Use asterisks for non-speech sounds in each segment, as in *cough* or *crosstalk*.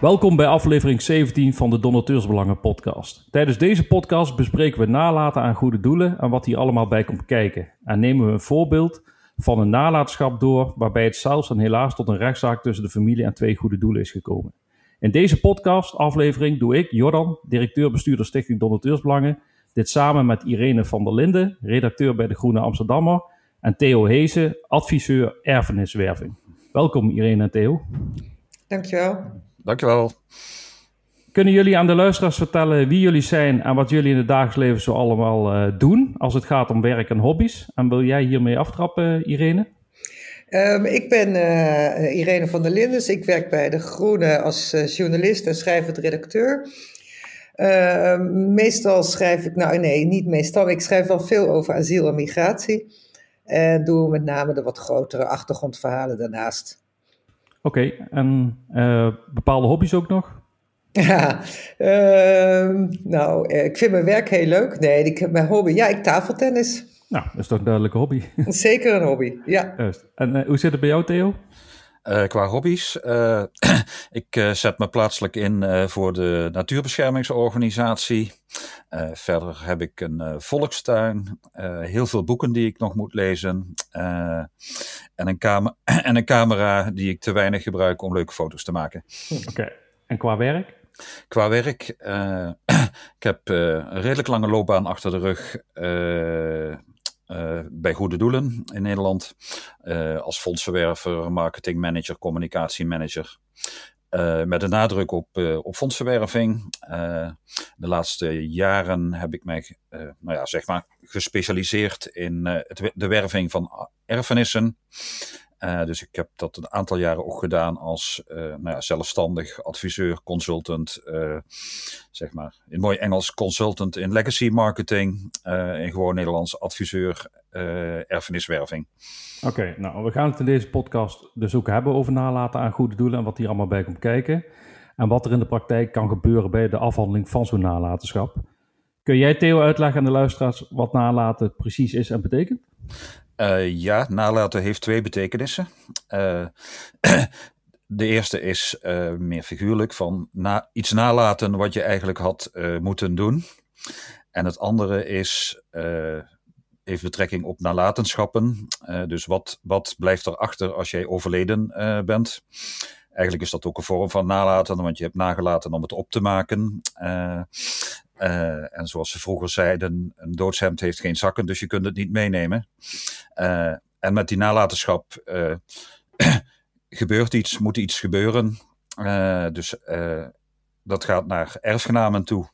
Welkom bij aflevering 17 van de Donateursbelangen podcast. Tijdens deze podcast bespreken we nalaten aan goede doelen en wat hier allemaal bij komt kijken. En nemen we een voorbeeld van een nalatenschap door waarbij het zelfs en helaas tot een rechtszaak tussen de familie en twee goede doelen is gekomen. In deze podcast aflevering doe ik, Jordan, directeur-bestuurder Stichting Donateursbelangen, dit samen met Irene van der Linden, redacteur bij de Groene Amsterdammer, en Theo Heesen, adviseur erfeniswerving. Welkom Irene en Theo. Dankjewel. Dankjewel. Kunnen jullie aan de luisteraars vertellen wie jullie zijn en wat jullie in het dagelijks leven zo allemaal uh, doen als het gaat om werk en hobby's? En wil jij hiermee aftrappen, Irene? Um, ik ben uh, Irene van der Lindes. Ik werk bij De Groene als uh, journalist en schrijvend redacteur. Uh, meestal schrijf ik, nou nee, niet meestal, ik schrijf wel veel over asiel en migratie. En doe met name de wat grotere achtergrondverhalen daarnaast. Oké, okay, en bepaalde hobby's ook nog? *laughs* Ja, uh, nou, ik vind mijn werk heel leuk. Nee, ik, mijn hobby, ja, ik tafeltennis. Nou, dat is toch een duidelijke hobby. Zeker een hobby, ja. Juist. En uh, hoe zit het bij jou, Theo? Uh, qua hobby's, uh, *clears throat* ik zet me plaatselijk in voor de natuurbeschermingsorganisatie. verder heb ik een volkstuin, heel veel boeken die ik nog moet lezen en, een *clears throat* en een camera die ik te weinig gebruik om leuke foto's te maken. Oké, okay. en qua werk? Qua werk, *clears throat* ik heb een redelijk lange loopbaan achter de rug uh, bij Goede Doelen in Nederland. als fondsverwerver, marketingmanager, communicatiemanager. met een nadruk op, op fondsverwerving. de laatste jaren heb ik mij nou ja, zeg maar gespecialiseerd in de werving van erfenissen. Uh, dus ik heb dat een aantal jaren ook gedaan als uh, nou ja, zelfstandig adviseur, consultant, uh, zeg maar in mooi Engels consultant in legacy marketing, in gewoon Nederlands adviseur erfeniswerving. Oké, nou we gaan het in deze podcast dus ook hebben over nalaten aan goede doelen en wat hier allemaal bij komt kijken. En wat er in de praktijk kan gebeuren bij de afhandeling van zo'n nalatenschap. Kun jij Theo uitleggen aan de luisteraars wat nalaten precies is en betekent? Uh, ja, nalaten heeft twee betekenissen. Uh, *clears throat* de eerste is uh, meer figuurlijk, van na, iets nalaten wat je eigenlijk had moeten doen. En het andere is, heeft betrekking op nalatenschappen. dus wat, wat blijft er achter als jij overleden bent? Eigenlijk is dat ook een vorm van nalaten, want je hebt nagelaten om het op te maken. Uh, en zoals ze vroeger zeiden, een doodshemd heeft geen zakken, dus je kunt het niet meenemen. Uh, en met die nalatenschap uh, *clears throat* gebeurt iets, moet iets gebeuren. dus dat gaat naar erfgenamen toe.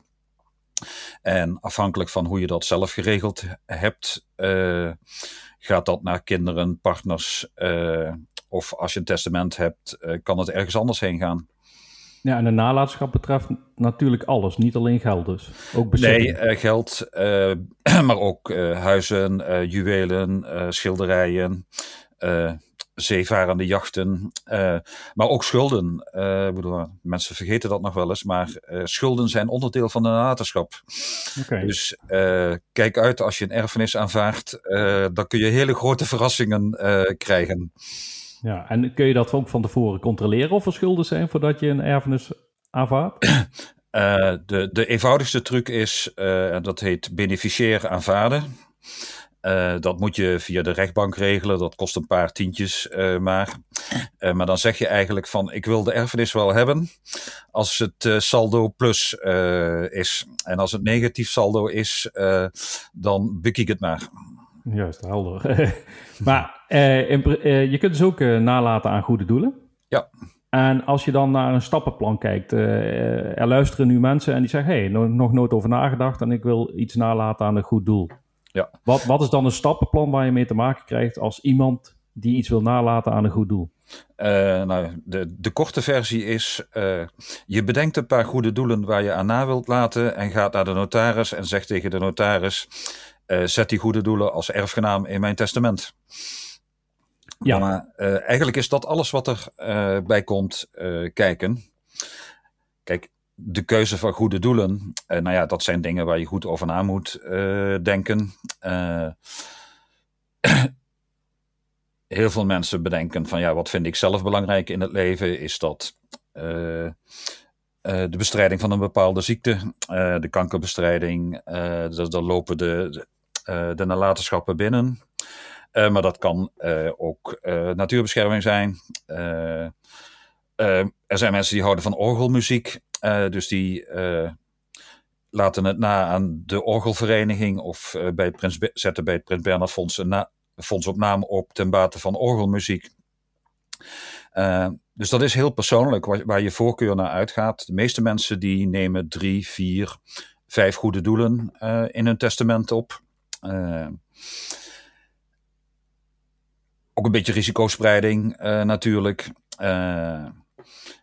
En afhankelijk van hoe je dat zelf geregeld hebt, gaat dat naar kinderen, partners. of als je een testament hebt, kan het ergens anders heen gaan. Ja, en de nalatenschap betreft natuurlijk alles, niet alleen geld dus. Ook bezitting. Nee, uh, geld, uh, *clears throat* maar ook uh, huizen, juwelen, schilderijen, zeevarende jachten, maar ook schulden. bedoel, mensen vergeten dat nog wel eens, maar schulden zijn onderdeel van de nalatenschap. Okay. Dus kijk uit als je een erfenis aanvaardt, dan kun je hele grote verrassingen krijgen. Ja, en kun je dat ook van tevoren controleren of er schulden zijn voordat je een erfenis aanvaardt? Uh, *clears throat* de, de eenvoudigste truc is, uh, dat heet beneficiair aanvaarden. Uh, dat moet je via de rechtbank regelen. Dat kost een paar tientjes maar. maar dan zeg je eigenlijk van, ik wil de erfenis wel hebben als het saldo plus is. En als het negatief saldo is, dan buk ik het maar. Juist, helder. *laughs* maar eh, in, eh, je kunt dus ook eh, nalaten aan goede doelen. Ja. En als je dan naar een stappenplan kijkt, er luisteren nu mensen en die zeggen: hé, hey, nog, nog nooit over nagedacht en ik wil iets nalaten aan een goed doel. Ja. Wat, wat is dan een stappenplan waar je mee te maken krijgt als iemand die iets wil nalaten aan een goed doel? Uh, nou, de, de korte versie is: uh, je bedenkt een paar goede doelen waar je aan na wilt laten en gaat naar de notaris en zegt tegen de notaris: uh, zet die goede doelen als erfgenaam in mijn testament. Ja. Maar uh, eigenlijk is dat alles wat er uh, bij komt kijken. Kijk, de keuze van goede doelen, nou ja, dat zijn dingen waar je goed over na moet denken. *clears throat* heel veel mensen bedenken van ja, wat vind ik zelf belangrijk in het leven? Is dat de bestrijding van een bepaalde ziekte, de kankerbestrijding. dan lopen de, de, de nalatenschappen binnen. maar dat kan ook natuurbescherming zijn. er zijn mensen die houden van orgelmuziek. dus die laten het na aan de orgelvereniging of bij het Prins, zetten bij het Prins Bernhard Fonds een fondsopname op ten bate van orgelmuziek. Dus dat is heel persoonlijk waar, waar, je voorkeur naar uitgaat. De meeste mensen die nemen drie, vier, vijf goede doelen in hun testament op. Uh, ook een beetje risicospreiding natuurlijk.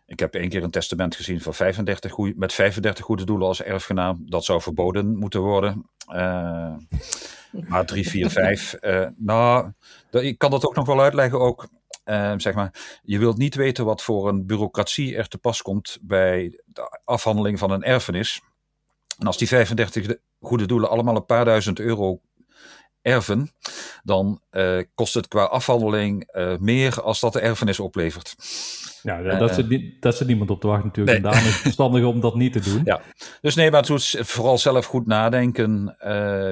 ik heb één keer een testament gezien van 35 goeie, met 35 goede doelen als erfgenaam. Dat zou verboden moeten worden. Maar 3, 4, 5. nou, ik kan dat ook nog wel uitleggen. Ook, zeg maar, je wilt niet weten wat voor een bureaucratie er te pas komt bij de afhandeling van een erfenis. En als die 35 goede doelen allemaal een paar duizend euro erven, dan uh, kost het qua afhandeling uh, meer als dat de erfenis oplevert. Ja, dat, uh, zit, dat zit niemand op te wachten natuurlijk. Nee. En daarom is het verstandig om dat niet te doen. *laughs* Ja, dus nee, maar het moet vooral zelf goed nadenken.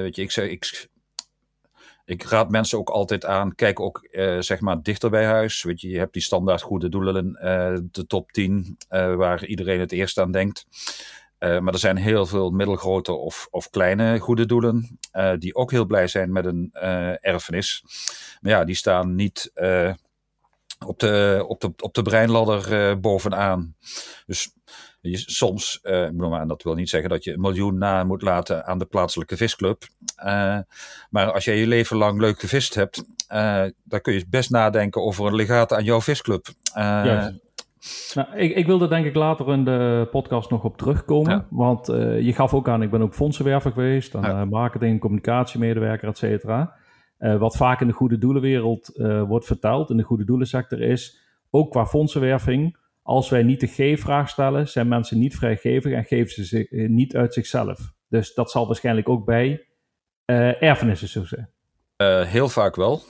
weet je, ik, zeg, ik, ik raad mensen ook altijd aan, kijk ook uh, zeg maar dichter bij huis. Weet je, je hebt die standaard goede doelen, uh, de top 10, uh, waar iedereen het eerst aan denkt. Maar er zijn heel veel middelgrote of, of kleine goede doelen, die ook heel blij zijn met een erfenis. Maar ja, die staan niet op, de, op, de, op de breinladder bovenaan. Dus je, soms, uh, maar dat wil niet zeggen dat je een miljoen na moet laten aan de plaatselijke visclub. Maar als jij je leven lang leuk gevist hebt, dan kun je best nadenken over een legaat aan jouw visclub. Juist. Nou, ik, ik wil er denk ik later in de podcast nog op terugkomen. Ja. Want je gaf ook aan, ik ben ook fondsenwerver geweest, dan, ja. marketing, communicatiemedewerker, et cetera. wat vaak in de goede doelenwereld wordt verteld, in de goede doelensector, is ook qua fondsenwerving als wij niet de G-vraag stellen, zijn mensen niet vrijgevig en geven ze zich eh, niet uit zichzelf. Dus dat zal waarschijnlijk ook bij erfenissen zo zijn. Heel vaak wel.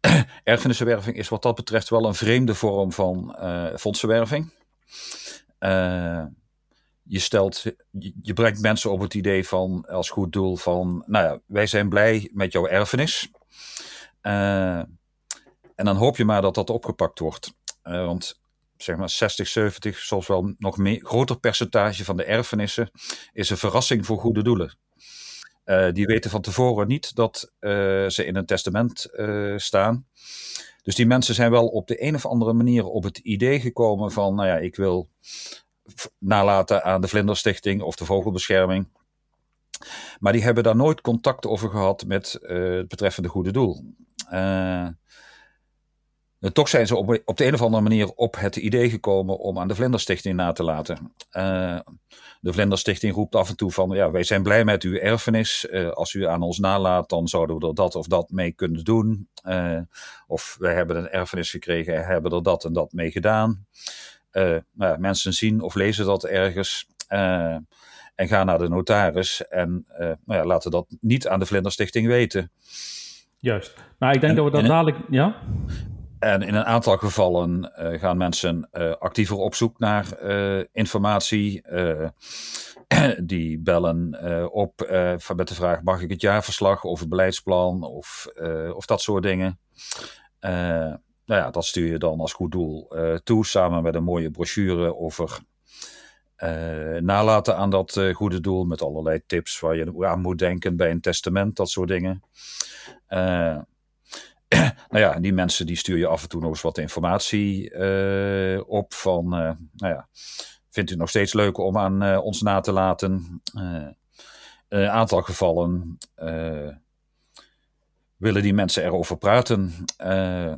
*clears throat* Erfenissenwerving is wat dat betreft wel een vreemde vorm van fondsenwerving. je, stelt, je, je, brengt mensen op het idee van, als goed doel van, nou ja, wij zijn blij met jouw erfenis. en dan hoop je maar dat dat opgepakt wordt. Want zeg maar 60, 70, soms wel nog meer, groter percentage van de erfenissen is een verrassing voor goede doelen. Uh, die weten van tevoren niet dat uh, ze in een testament staan. Dus die mensen zijn wel op de een of andere manier op het idee gekomen van, nou ja, ik wil nalaten aan de Vlinderstichting of de Vogelbescherming. Maar die hebben daar nooit contact over gehad met het betreffende goede doel. Uh, toch zijn ze op, op, de een of andere manier op het idee gekomen om aan de Vlinderstichting na te laten. Uh, de Vlinderstichting roept af en toe van, ja, wij zijn blij met uw erfenis. Uh, als u aan ons nalaat, dan zouden we er dat of dat mee kunnen doen. of wij hebben een erfenis gekregen en hebben er dat en dat mee gedaan. nou mensen zien of lezen dat ergens en gaan naar de notaris en nou ja, laten dat niet aan de Vlinderstichting weten. Juist. Nou, ik denk en, dat we dat dadelijk. Ja? En in een aantal gevallen uh, gaan mensen uh, actiever op zoek naar uh, informatie. *clears throat* die bellen op met de vraag: mag ik het jaarverslag of het beleidsplan of, of dat soort dingen. nou ja, dat stuur je dan als goed doel toe, samen met een mooie brochure over nalaten aan dat goede doel. Met allerlei tips waar je aan moet denken bij een testament, dat soort dingen. *clears throat* nou ja, die mensen die stuur je af en toe nog eens wat informatie uh, op van, uh, nou ja, vindt u nog steeds leuk om aan uh, ons na te laten? een aantal gevallen willen die mensen erover praten.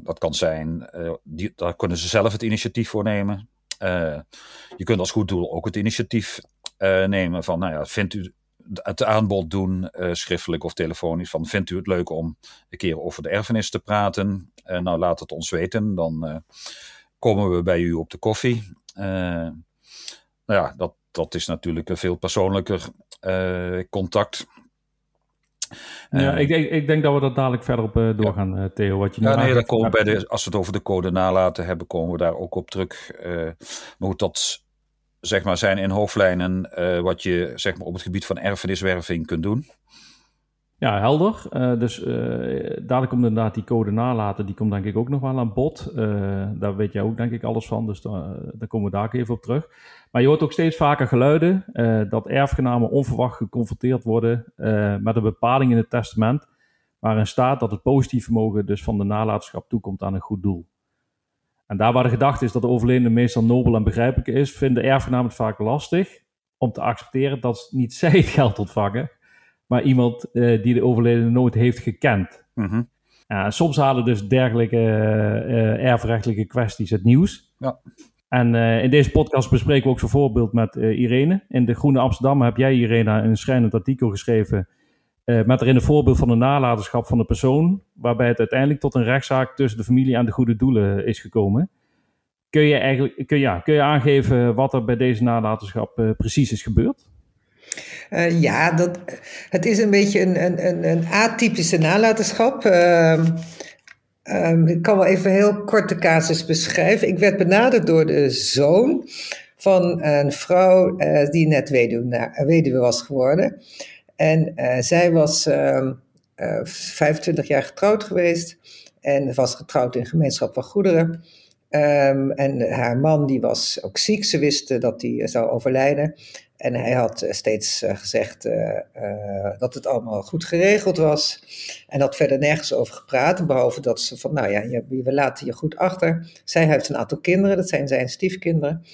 dat kan zijn, die, daar kunnen ze zelf het initiatief voor nemen. je kunt als goed doel ook het initiatief nemen van, nou ja, vindt u het aanbod doen, uh, schriftelijk of telefonisch, van vindt u het leuk om een keer over de erfenis te praten? Uh, nou, laat het ons weten, dan uh, komen we bij u op de koffie. nou ja, dat, dat is natuurlijk een veel persoonlijker contact. Ja, ik, ik, ik, denk dat we dat dadelijk verder op doorgaan, ja. Theo. Wat je nu ja, nee, dan komen bij de, als we het over de code nalaten hebben, komen we daar ook op terug. maar goed, dat zeg maar, zijn in hoofdlijnen wat je zeg maar, op het gebied van erfeniswerving kunt doen. Ja, helder. Uh, dus uh, dadelijk komt inderdaad die code nalaten, die komt denk ik ook nog wel aan bod. Daar weet jij ook denk ik alles van, dus daar komen we daar even op terug. Maar je hoort ook steeds vaker geluiden dat erfgenamen onverwacht geconfronteerd worden met een bepaling in het testament, waarin staat dat het positief vermogen dus van de nalatenschap toekomt aan een goed doel. En daar waar de gedachte is dat de overledene meestal nobel en begrijpelijk is, vinden erfgenamen het vaak lastig om te accepteren dat niet *laughs* zij het geld ontvangen, maar iemand uh, die de overledene nooit heeft gekend. Mm soms halen dus dergelijke uh, erfrechtelijke kwesties het nieuws. Ja. En in deze podcast bespreken we ook zo'n voorbeeld met Irene. In de Groene Amsterdam heb jij, Irene, een schrijnend artikel geschreven. Met erin een voorbeeld van de nalatenschap van de persoon. Waarbij het uiteindelijk tot een rechtszaak tussen de familie en de goede doelen is gekomen. Kun je, eigenlijk, kun, ja, kun je aangeven wat er bij deze nalatenschap precies is gebeurd? Uh, ja, dat, het is een beetje een, een, een, een atypische nalatenschap. Uh, um, ik kan wel even heel kort de casus beschrijven. Ik werd benaderd door de zoon van een vrouw die net weduwe, weduwe, was geworden. En uh, zij was 25 jaar getrouwd geweest en was getrouwd in gemeenschap van goederen. Um, en haar man die was ook ziek. Ze wisten dat hij zou overlijden. En hij had eh, steeds eh, gezegd dat het allemaal goed geregeld was. En had verder nergens over gepraat. Behalve dat ze van, nou ja, we laten je goed achter. Zij heeft een aantal kinderen, dat zijn zijn stiefkinderen.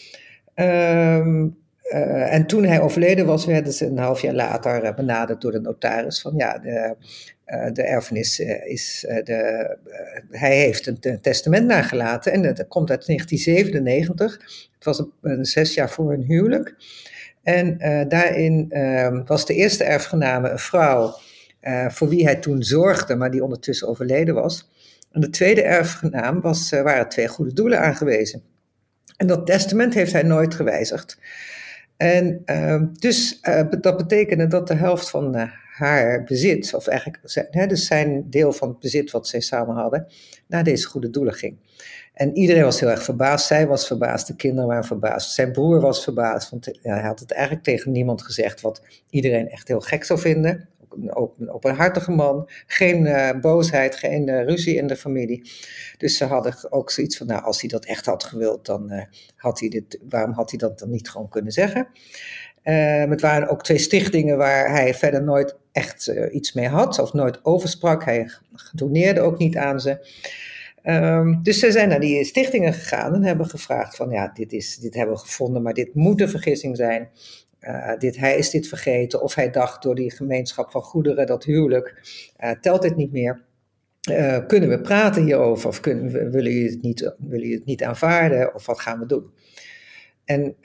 Um, en toen hij overleden was, werden ze een half jaar later benaderd door de notaris. Van ja, de, de erfenis is. de, hij heeft een testament nagelaten. En dat komt uit 1997. Het was een, zes jaar voor hun huwelijk. En daarin uh, was de eerste erfgename een vrouw voor wie hij toen zorgde, maar die ondertussen overleden was. En de tweede erfgenaam was, waren twee goede doelen aangewezen. En dat testament heeft hij nooit gewijzigd. En ehm, dus dat betekende dat de helft van haar bezit, of eigenlijk hè, dus zijn deel van het bezit wat zij samen hadden, naar deze goede doelen ging. En iedereen was heel erg verbaasd. Zij was verbaasd, de kinderen waren verbaasd. Zijn broer was verbaasd, want hij had het eigenlijk tegen niemand gezegd wat iedereen echt heel gek zou vinden. Een openhartige man, geen uh, boosheid, geen uh, ruzie in de familie. Dus ze hadden ook zoiets van, nou, als hij dat echt had gewild, dan uh, had hij dit, waarom had hij dat dan niet gewoon kunnen zeggen? Ehm, het waren ook twee stichtingen waar hij verder nooit echt iets mee had, of nooit over sprak. Hij doneerde ook niet aan ze. Um, dus ze zijn naar die stichtingen gegaan en hebben gevraagd van ja, dit, is, dit hebben we gevonden, maar dit moet een vergissing zijn. Uh, dit, hij is dit vergeten of hij dacht door die gemeenschap van goederen, dat huwelijk, uh, telt dit niet meer. Uh, kunnen we praten hierover of kunnen willen, jullie het niet, willen jullie het niet aanvaarden of wat gaan we doen? En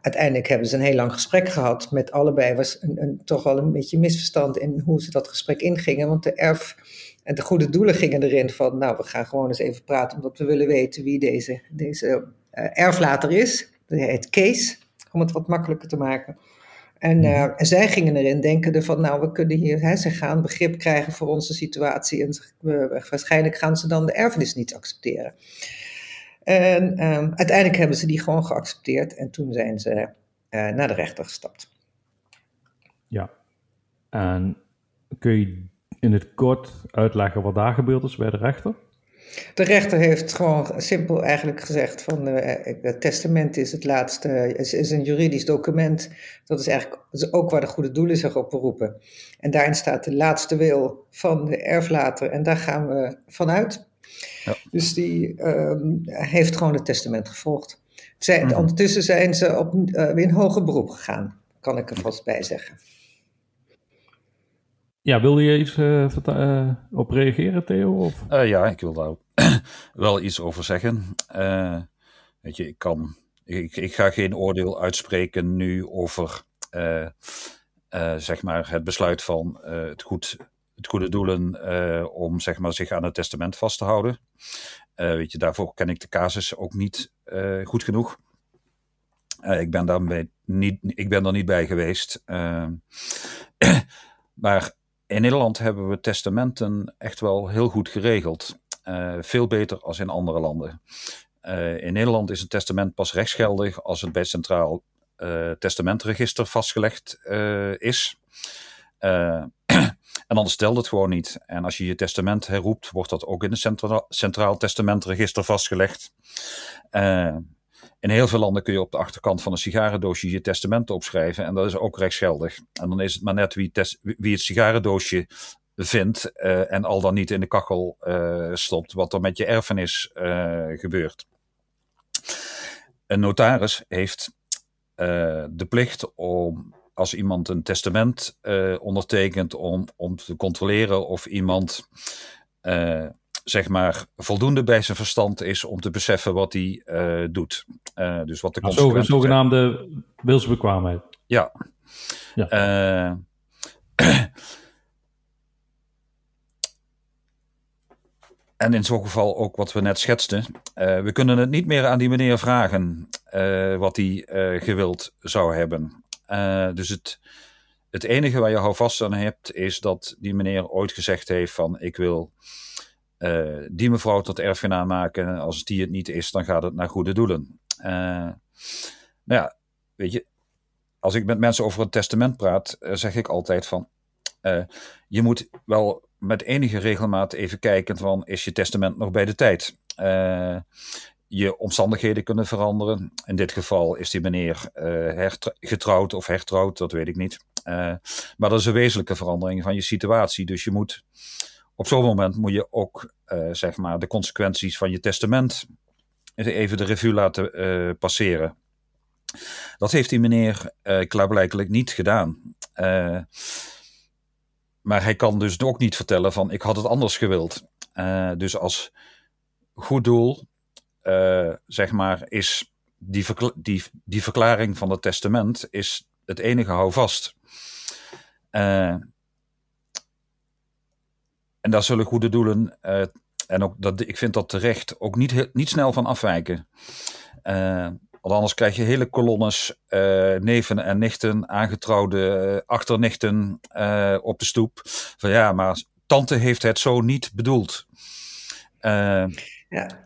uiteindelijk hebben ze een heel lang gesprek gehad met allebei. was een, een, toch wel een beetje misverstand in hoe ze dat gesprek ingingen, want de erf en de goede doelen gingen erin van, nou, we gaan gewoon eens even praten, omdat we willen weten wie deze, deze erflater is. Dat heet Kees, om het wat makkelijker te maken. En, uh, en zij gingen erin denken van, nou, we kunnen hier, hè, ze gaan begrip krijgen voor onze situatie en uh, waarschijnlijk gaan ze dan de erfenis niet accepteren. En um, uiteindelijk hebben ze die gewoon geaccepteerd en toen zijn ze naar de rechter gestapt. Ja, en kun je in het kort uitleggen wat daar gebeurd is bij de rechter? De rechter heeft gewoon simpel eigenlijk gezegd van uh, het testament is het laatste, is, is een juridisch document. Dat is eigenlijk is ook waar de goede doelen zich op beroepen. En daarin staat de laatste wil van de erflater en daar gaan we vanuit. Ja. Dus die uh, heeft gewoon het testament gevolgd. Zij, mm -hmm. Ondertussen zijn ze op, uh, in hoger beroep gegaan, kan ik er vast bij zeggen. Ja, wilde je iets uh, op reageren, Theo? Of? Uh, ja, ik wil daar *clears throat* wel iets over zeggen. weet je, ik kan. Ik, ik, ga geen oordeel uitspreken nu over zeg maar het besluit van het, goed, het goede doelen om zeg maar, zich aan het testament vast te houden. weet je, daarvoor ken ik de casus ook niet goed genoeg. ik, ben daarbij niet, ik ben er niet bij geweest. *clears throat* maar in Nederland hebben we testamenten echt wel heel goed geregeld. veel beter als in andere landen. in Nederland is een testament pas rechtsgeldig als het bij het Centraal Testamentregister vastgelegd is. *clears throat* En anders stelt het gewoon niet. En als je je testament herroept, wordt dat ook in het Centraal, Centraal Testamentregister vastgelegd. In heel veel landen kun je op de achterkant van een sigarendoosje je testament opschrijven. En dat is ook rechtsgeldig. En dan is het maar net wie, het sigarendoosje vindt. Uh, en al dan niet in de kachel uh, stopt. Wat er met je erfenis gebeurt. Een notaris heeft de plicht om als iemand een testament ondertekent om, om te controleren of iemand zeg maar voldoende bij zijn verstand is om te beseffen wat hij uh, doet. dus wat de nou, consequenties zogenaamde wilsbekwaamheid. Ja. ja. en in zo'n geval ook wat we net schetsten. we kunnen het niet meer aan die meneer vragen wat hij gewild zou hebben. Dus het, het enige waar je houvast aan hebt, is dat die meneer ooit gezegd heeft van ik wil uh, die mevrouw tot erfgenaam maken. Als die het niet is, dan gaat het naar goede doelen. Uh, nou ja, weet je, als ik met mensen over een testament praat, zeg ik altijd van je moet wel met enige regelmaat even kijken van is je testament nog bij de tijd je omstandigheden kunnen veranderen. In dit geval is die meneer getrouwd of hertrouwd, dat weet ik niet. Maar dat is een wezenlijke verandering van je situatie. Dus je moet op zo'n moment moet je ook uh, zeg maar de consequenties van je testament even de revue laten passeren. Dat heeft die meneer klaarblijkelijk niet gedaan. maar hij kan dus ook niet vertellen van ik had het anders gewild. dus als goed doel uh, zeg maar, is die, die, die verklaring van het testament is het enige houvast. Uh, en daar zullen goede doelen, uh, en ook dat, ik vind dat terecht, ook niet, niet snel van afwijken. want anders krijg je hele kolonnes neven en nichten, aangetrouwde achternichten op de stoep. Van ja, maar tante heeft het zo niet bedoeld. Ja.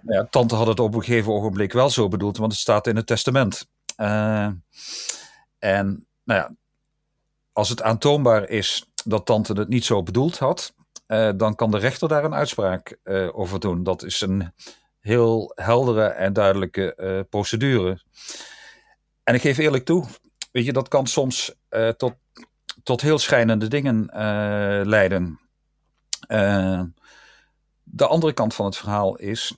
ja. tante had het op een gegeven ogenblik wel zo bedoeld, want het staat in het testament. Uh, en nou ja, als het aantoonbaar is dat tante het niet zo bedoeld had, uh, dan kan de rechter daar een uitspraak uh, over doen. Dat is een heel heldere en duidelijke procedure. En ik geef eerlijk toe, weet je, dat kan soms tot, tot heel schijnende dingen leiden. De andere kant van het verhaal is,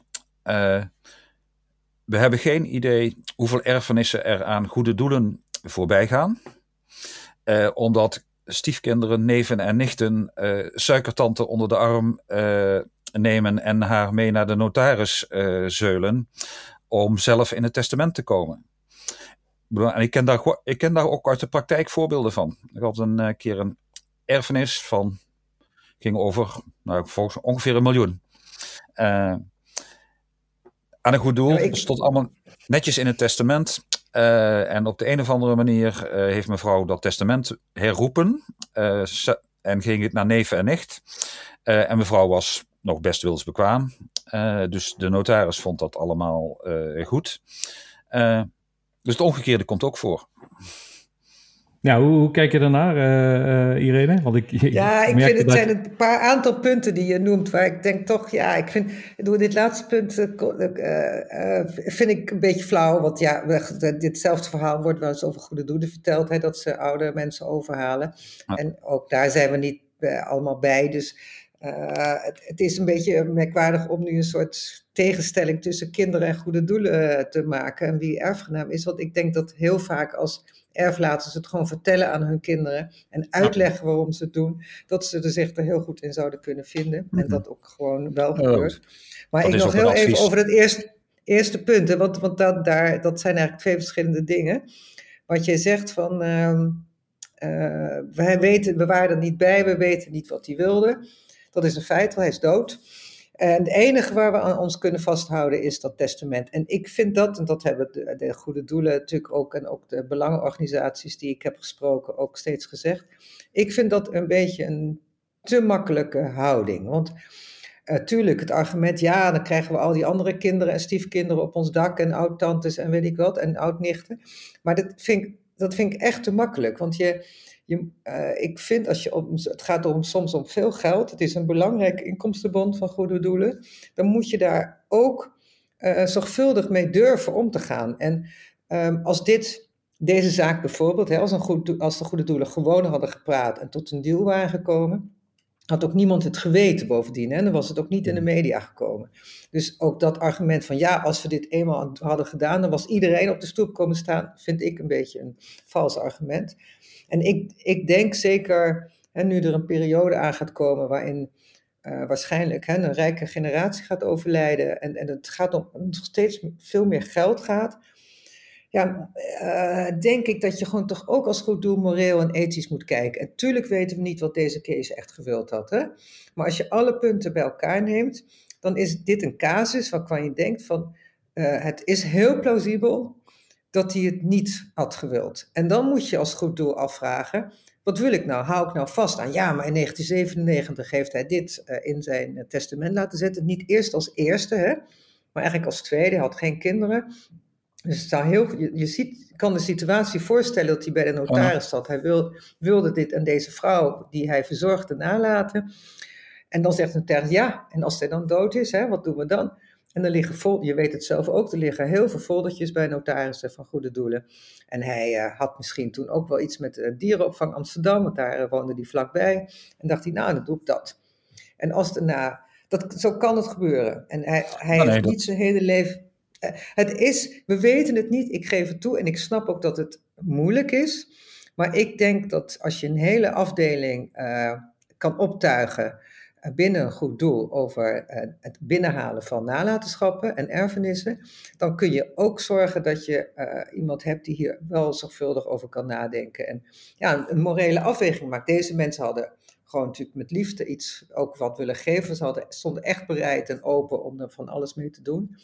we hebben geen idee hoeveel erfenissen er aan goede doelen voorbij gaan. Omdat stiefkinderen, neven en nichten uh, suikertante onder de arm nemen en haar mee naar de notaris zeulen om zelf in het testament te komen. En ik ken, daar, ik ken daar ook uit de praktijk voorbeelden van. Ik had een keer een erfenis van, ging over nou, volgens ongeveer een miljoen. Uh, aan een goed doel. Ja, ik... stond allemaal netjes in het testament. Uh, en op de een of andere manier uh, heeft mevrouw dat testament herroepen. en ging het naar neven en nicht. en mevrouw was nog best wilsbekwaam. dus de notaris vond dat allemaal goed. dus het omgekeerde komt ook voor. Ja, hoe, hoe, kijk je daarnaar, uh, Irene? Want ik, ja, ik vind het zijn een paar aantal punten die je noemt, waar ik denk toch, ja, ik vind, door dit laatste punt uh, vind ik een beetje flauw, want ja, ditzelfde verhaal wordt wel eens over goede doelen verteld, hè, dat ze oude mensen overhalen. En ook daar zijn we niet allemaal bij, dus het, het, is een beetje merkwaardig om nu een soort tegenstelling tussen kinderen en goede doelen te maken en wie erfgenaam is, want ik denk dat heel vaak als erflaters het gewoon vertellen aan hun kinderen en uitleggen waarom ze het doen, dat ze er zich er heel goed in zouden kunnen vinden. En mhm. dat ook gewoon wel gebeurt. Maar ik nog heel even over het eerste, eerste punt, hè, want, want dat, daar, dat zijn eigenlijk twee verschillende dingen. Wat je zegt van, uh, uh, wij weten, we waren er niet bij, we weten niet wat hij wilde. Dat is een feit, want hij is dood. En het enige waar we aan ons kunnen vasthouden is dat testament. En ik vind dat, en dat hebben de, de, goede doelen natuurlijk ook, en ook de belangenorganisaties die ik heb gesproken ook steeds gezegd. Ik vind dat een beetje een te makkelijke houding. Want uh, tuurlijk, het argument, ja, dan krijgen we al die andere kinderen en stiefkinderen op ons dak en oud-tantes en weet ik wat, en oud-nichten. Maar dat vind, dat vind ik echt te makkelijk, want je, je, uh, ik vind als je om, het gaat om, soms om veel geld, het is een belangrijk inkomstenbond van goede doelen, dan moet je daar ook uh, zorgvuldig mee durven om te gaan. En um, als dit, deze zaak bijvoorbeeld, hè, als, een goed, als de goede doelen gewoon hadden gepraat en tot een deal waren gekomen, had ook niemand het geweten bovendien. En dan was het ook niet in de media gekomen. Dus ook dat argument van ja, als we dit eenmaal hadden gedaan, dan was iedereen op de stoep komen staan, vind ik een beetje een vals argument. En ik, ik denk zeker, hè, nu er een periode aan gaat komen waarin uh, waarschijnlijk hè, een rijke generatie gaat overlijden en, en het gaat om nog steeds veel meer geld gaat, ja, uh, denk ik dat je gewoon toch ook als goed doel moreel en ethisch moet kijken. En tuurlijk weten we niet wat deze case echt gewild had. Hè? Maar als je alle punten bij elkaar neemt, dan is dit een casus waarvan je denkt van, uh, het is heel plausibel dat hij het niet had gewild. En dan moet je als goed doel afvragen, wat wil ik nou? Hou ik nou vast aan, ja, maar in 1997 heeft hij dit uh, in zijn testament laten zetten. Niet eerst als eerste, hè, maar eigenlijk als tweede. Hij had geen kinderen. Dus het heel, je, je ziet, kan de situatie voorstellen dat hij bij de notaris zat. Hij wil, wilde dit aan deze vrouw die hij verzorgde nalaten. En dan zegt de notaris ja. En als hij dan dood is, hè, wat doen we dan? En er liggen vol, je weet het zelf ook, er liggen heel veel foldertjes bij notarissen van goede doelen. En hij uh, had misschien toen ook wel iets met uh, dierenopvang Amsterdam, want daar uh, woonde hij vlakbij. En dacht hij, nou, dan doe ik dat. En als daarna, dat, zo kan het gebeuren. En hij, hij oh, nee, heeft dat... niet zijn hele leven het is, we weten het niet, ik geef het toe en ik snap ook dat het moeilijk is. Maar ik denk dat als je een hele afdeling uh, kan optuigen uh, binnen een goed doel over het binnenhalen van nalatenschappen en erfenissen, dan kun je ook zorgen dat je iemand hebt die hier wel zorgvuldig over kan nadenken. En ja, een morele afweging maakt. Deze mensen hadden gewoon natuurlijk met liefde iets ook wat willen geven. Ze hadden, stonden echt bereid en open om er van alles mee te doen.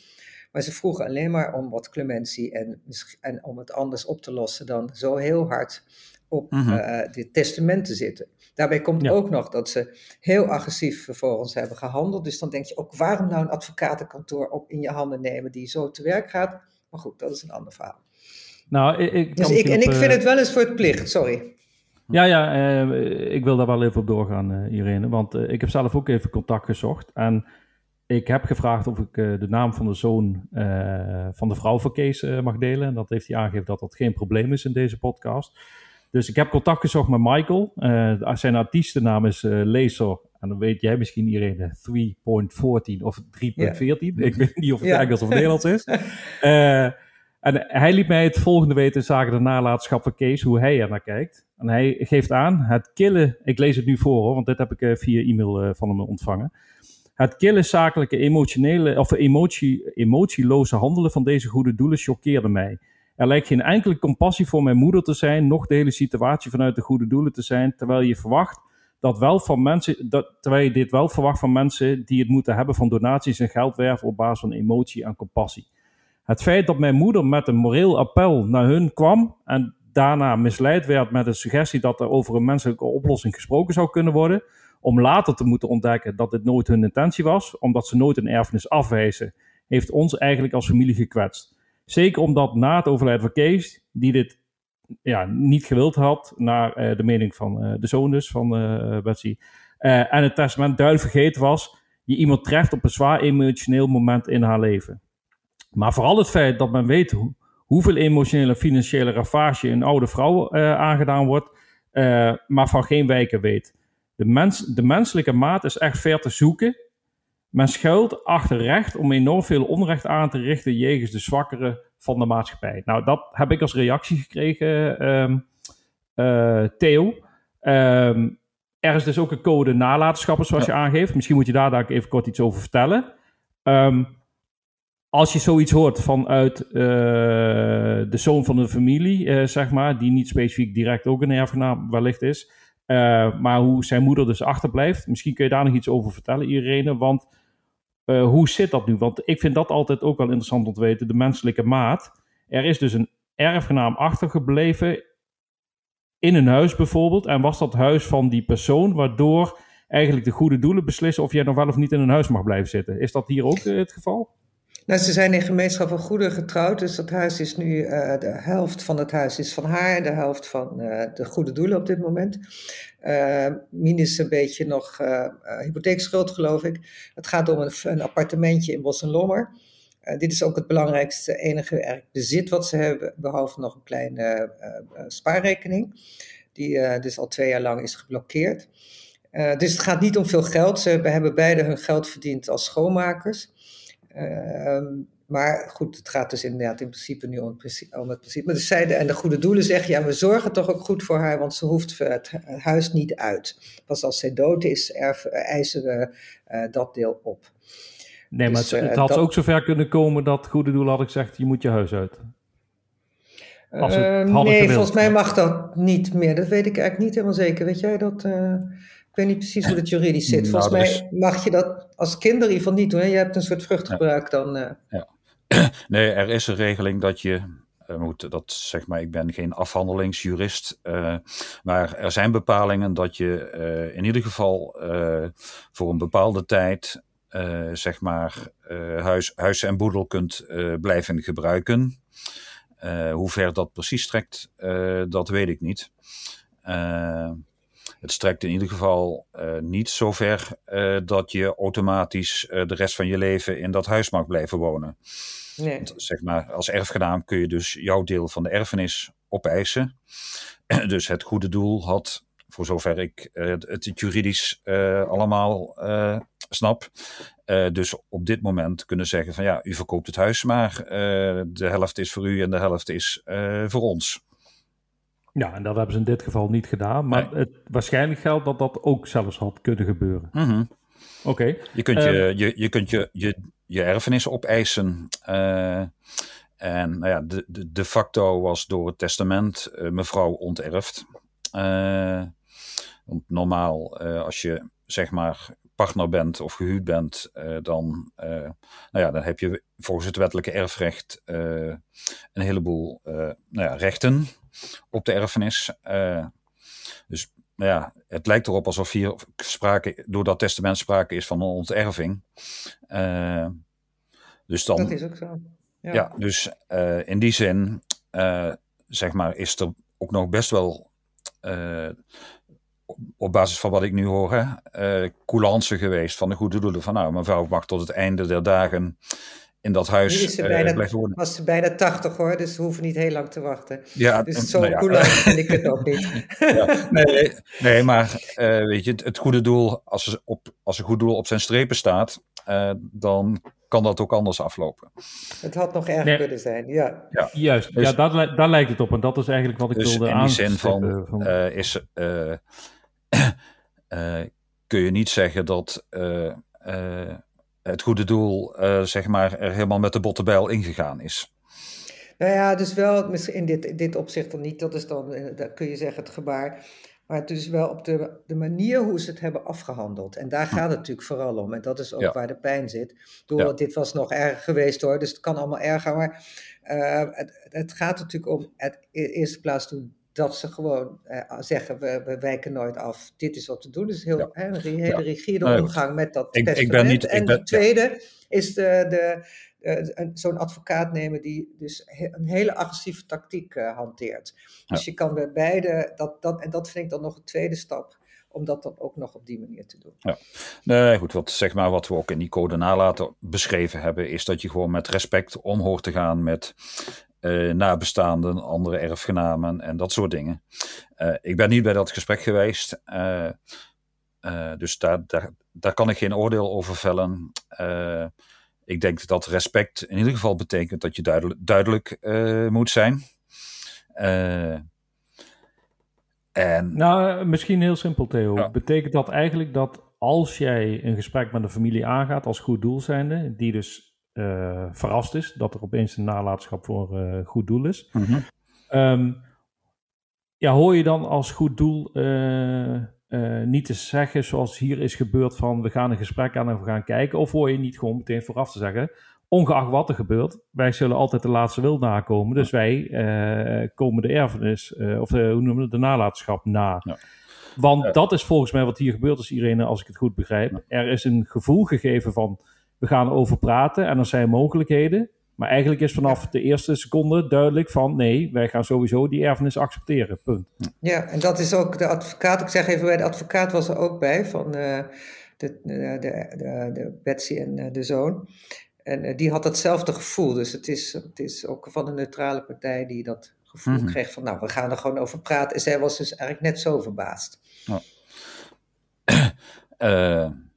Maar ze vroegen alleen maar om wat clementie en, en om het anders op te lossen dan zo heel hard op mm -hmm. dit testament te zitten. Daarbij komt ja. ook nog dat ze heel agressief vervolgens hebben gehandeld. Dus dan denk je ook, waarom nou een advocatenkantoor op in je handen nemen die zo te werk gaat? Maar goed, dat is een ander verhaal. Nou, ik, dus ik, en ik vind het wel eens voor het plicht, sorry. Ja, ja, uh, ik wil daar wel even op doorgaan, uh, Irene. Want ik heb zelf ook even contact gezocht. En ik heb gevraagd of ik uh, de naam van de zoon uh, van de vrouw van Kees uh, mag delen. En dat heeft hij aangegeven dat dat geen probleem is in deze podcast. Dus ik heb contact gezocht met Michael. zijn artiestennaam is Laser. En dan weet jij misschien iedereen 3.14 of 3.14. Yeah. Ik weet niet of het yeah. Engels of Nederlands is. *laughs* en hij liet mij het volgende weten zagen de nalatenschap van Kees, hoe hij er naar kijkt. En hij geeft aan, het killen, ik lees het nu voor hoor, want dit heb ik via e-mail van hem ontvangen. Het kille zakelijke, emotionele, of emotie, emotieloze handelen van deze goede doelen choqueerde mij. Er lijkt geen enkele compassie voor mijn moeder te zijn, nog de hele situatie vanuit de goede doelen te zijn, terwijl je verwacht dat wel van mensen, dat, terwijl je dit wel verwacht van mensen die het moeten hebben van donaties en geldwerven op basis van emotie en compassie. Het feit dat mijn moeder met een moreel appel naar hun kwam en daarna misleid werd met de suggestie dat er over een menselijke oplossing gesproken zou kunnen worden, om later te moeten ontdekken dat dit nooit hun intentie was, omdat ze nooit een erfenis afwijzen, heeft ons eigenlijk als familie gekwetst. Zeker omdat na het overlijden van Kees, die dit ja, niet gewild had, naar uh, de mening van uh, de zoon dus, van uh, Betsy, en het testament duidelijk vergeten was, je iemand treft op een zwaar emotioneel moment in haar leven. Maar vooral het feit dat men weet hoe, hoeveel emotionele financiële ravage een oude vrouw aangedaan wordt, maar van geen wijken weet. De, mens, de menselijke maat is echt ver te zoeken. Men schuilt achter recht om enorm veel onrecht aan te richten jegens de zwakkeren van de maatschappij. Nou, dat heb ik als reactie gekregen, um, uh, Theo. Um, er is dus ook een code nalatenschappen, zoals ja. je aangeeft. Misschien moet je daar, daar even kort iets over vertellen. Um, als je zoiets hoort vanuit uh, de zoon van de familie, uh, zeg maar, die niet specifiek direct ook een erfgenaam wellicht is, uh, maar hoe zijn moeder dus achterblijft. Misschien kun je daar nog iets over vertellen, Irene. Want uh, hoe zit dat nu? Want ik vind dat altijd ook wel interessant om te weten. De menselijke maat. Er is dus een erfgenaam achtergebleven in een huis bijvoorbeeld. En was dat huis van die persoon waardoor eigenlijk de goede doelen beslissen of jij nog wel of niet in een huis mag blijven zitten. Is dat hier ook het geval? Nou, ze zijn in gemeenschap van goederen getrouwd, dus dat huis is nu, uh, de helft van het huis is van haar, de helft van uh, de goede doelen op dit moment. Uh, een beetje nog hypotheekschuld, geloof ik. Het gaat om een, een appartementje in Bos en Lommer. dit is ook het belangrijkste, enige bezit wat ze hebben, behalve nog een kleine spaarrekening, die dus al twee jaar lang is geblokkeerd. dus het gaat niet om veel geld. Ze hebben beide hun geld verdiend als schoonmakers. Ehm, maar goed, het gaat dus inderdaad in principe nu om het principe. Om het principe. Maar de zijde en de goede doelen zeggen, ja, we zorgen toch ook goed voor haar, want ze hoeft het huis niet uit. Pas als zij dood is, erf, eisen we uh, dat deel op. Nee, maar dus, het, het, had dat, ook zover kunnen komen dat goede doelen had ik gezegd, je moet je huis uit. Als het uh, nee, gewild. volgens mij mag dat niet meer. Dat weet ik eigenlijk niet helemaal zeker. Weet jij dat? Uh, ik weet niet precies hoe het juridisch zit. Nou, Volgens mij mag je dat als kinder in ieder geval niet doen. Hè? Je hebt een soort vruchtgebruik dan. Uh... Ja. *clears throat* Nee, er is een regeling dat je uh, moet, dat zeg maar, ik ben geen afhandelingsjurist, uh, maar er zijn bepalingen dat je in ieder geval voor een bepaalde tijd, zeg maar, huis, huis en boedel kunt blijven gebruiken. hoe ver dat precies strekt, dat weet ik niet het strekt in ieder geval uh, niet zo ver uh, dat je automatisch uh, de rest van je leven in dat huis mag blijven wonen. Nee. Want, zeg maar, als erfgenaam kun je dus jouw deel van de erfenis opeisen. *clears throat* dus het goede doel had, voor zover ik het juridisch allemaal snap, dus op dit moment kunnen zeggen van ja, u verkoopt het huis maar, de helft is voor u en de helft is voor ons. Ja, en dat hebben ze in dit geval niet gedaan. Maar het, waarschijnlijk geldt dat dat ook zelfs had kunnen gebeuren. Mm Oké. Je kunt, je, ehm, je, je, kunt je, je, je erfenis opeisen. Uh, en nou ja, de, de, de facto was door het testament uh, mevrouw onterfd. Uh, want normaal, als je zeg maar partner bent of gehuwd bent, dan, nou ja, dan heb je volgens het wettelijke erfrecht een heleboel nou ja, rechten op de erfenis. Uh, dus nou ja, het lijkt erop alsof hier sprake, door dat testament sprake is van een onterving. Uh, dus dan, dat is ook zo. Ja, ja dus uh, in die zin, zeg maar, is er ook nog best wel op basis van wat ik nu hoor, uh, coulance geweest van de goede doelen. Van nou, mevrouw mag tot het einde der dagen in dat huis is ze bijna, was ze bijna 80 hoor, dus we hoeven niet heel lang te wachten. Ja, dus zo nou ja. cool vind ik het ook niet. *laughs* Ja, nee, nee, *laughs* maar uh, weet je, het, het, goede doel, als, er op, als een goed doel op zijn strepen staat, uh, dan kan dat ook anders aflopen. Het had nog erger nee. kunnen zijn, ja. ja. Juist, dus, ja, daar, daar lijkt het op en dat is eigenlijk wat ik dus wilde aan. in die zin van, van... is, *coughs* kun je niet zeggen dat het goede doel, uh, zeg maar, er helemaal met de bottenbijl ingegaan is. Nou ja, dus wel in dit, dit opzicht dan niet, dat is dan, eh, dat kun je zeggen, het gebaar. Maar het is wel op de, de manier hoe ze het hebben afgehandeld. En daar gaat het natuurlijk vooral om. En dat is ook ja. waar de pijn zit. Door, ja. Dit was nog erg geweest hoor, dus het kan allemaal erger. Maar uh, het, het, gaat natuurlijk om, het, in eerste plaats toen dat ze gewoon uh, zeggen, we, we, wijken nooit af. Dit is wat te doen. Dus heel, ja. hè, een hele ja. rigide nou omgang met dat ik, testament. Ik ben niet, en de tweede ja. is de, de, uh, zo'n advocaat nemen die dus he, een hele agressieve tactiek uh, hanteert. Dus je kan bij beide, dat, dat, en dat vind ik dan nog een tweede stap om dat dan ook nog op die manier te doen. Ja, nee, goed, wat, zeg maar, wat we ook in die code nalaten beschreven hebben, is dat je gewoon met respect om hoort te gaan met uh, nabestaanden, andere erfgenamen en dat soort dingen. Uh, ik ben niet bij dat gesprek geweest, uh, dus daar, daar, daar kan ik geen oordeel over vellen. ik denk dat respect in ieder geval betekent dat je duidelijk, duidelijk moet zijn. en, nou, misschien heel simpel, Theo. Ja. Betekent dat eigenlijk dat als jij een gesprek met een familie aangaat als goed doel zijnde, die dus uh, verrast is dat er opeens een nalatenschap voor uh, goed doel is. Mm -hmm. um, ja, hoor je dan als goed doel uh, niet te zeggen zoals hier is gebeurd van we gaan een gesprek aan en we gaan kijken, of hoor je niet gewoon meteen vooraf te zeggen, ongeacht wat er gebeurt, wij zullen altijd de laatste wil nakomen, dus wij komen de erfenis, of hoe noemen we het, de nalatenschap na. Ja. Want dat is volgens mij wat hier gebeurt is, Irene, als ik het goed begrijp. Er is een gevoel gegeven van, we gaan over praten en er zijn mogelijkheden. Maar eigenlijk is vanaf de eerste seconde duidelijk van, nee, wij gaan sowieso die erfenis accepteren, punt. Ja, en dat is ook de advocaat, ik zeg even bij de advocaat was er ook bij, van uh, de, de, de, de, Betsy en de zoon. En die had datzelfde gevoel, dus het is, het is ook van een neutrale partij die dat gevoel mm kreeg van, nou, we gaan er gewoon over praten. En zij was dus eigenlijk net zo verbaasd. Ja. Uh, *clears throat*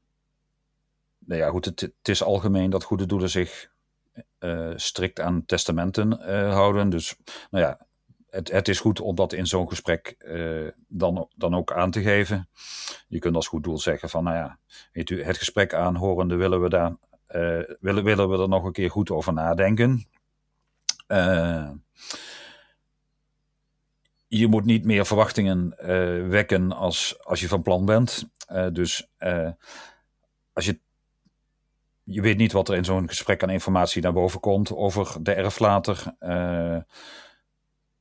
nou ja, goed, het, is algemeen dat goede doelen zich uh, strikt aan testamenten uh, houden. Dus, nou ja, het, het, is goed om dat in zo'n gesprek dan, dan ook aan te geven. Je kunt als goed doel zeggen van, nou ja, weet u, het gesprek aanhorende willen we daar, willen, willen we er nog een keer goed over nadenken. Je moet niet meer verwachtingen wekken als, als je van plan bent. Dus als je, je weet niet wat er in zo'n gesprek aan informatie naar boven komt over de erflater.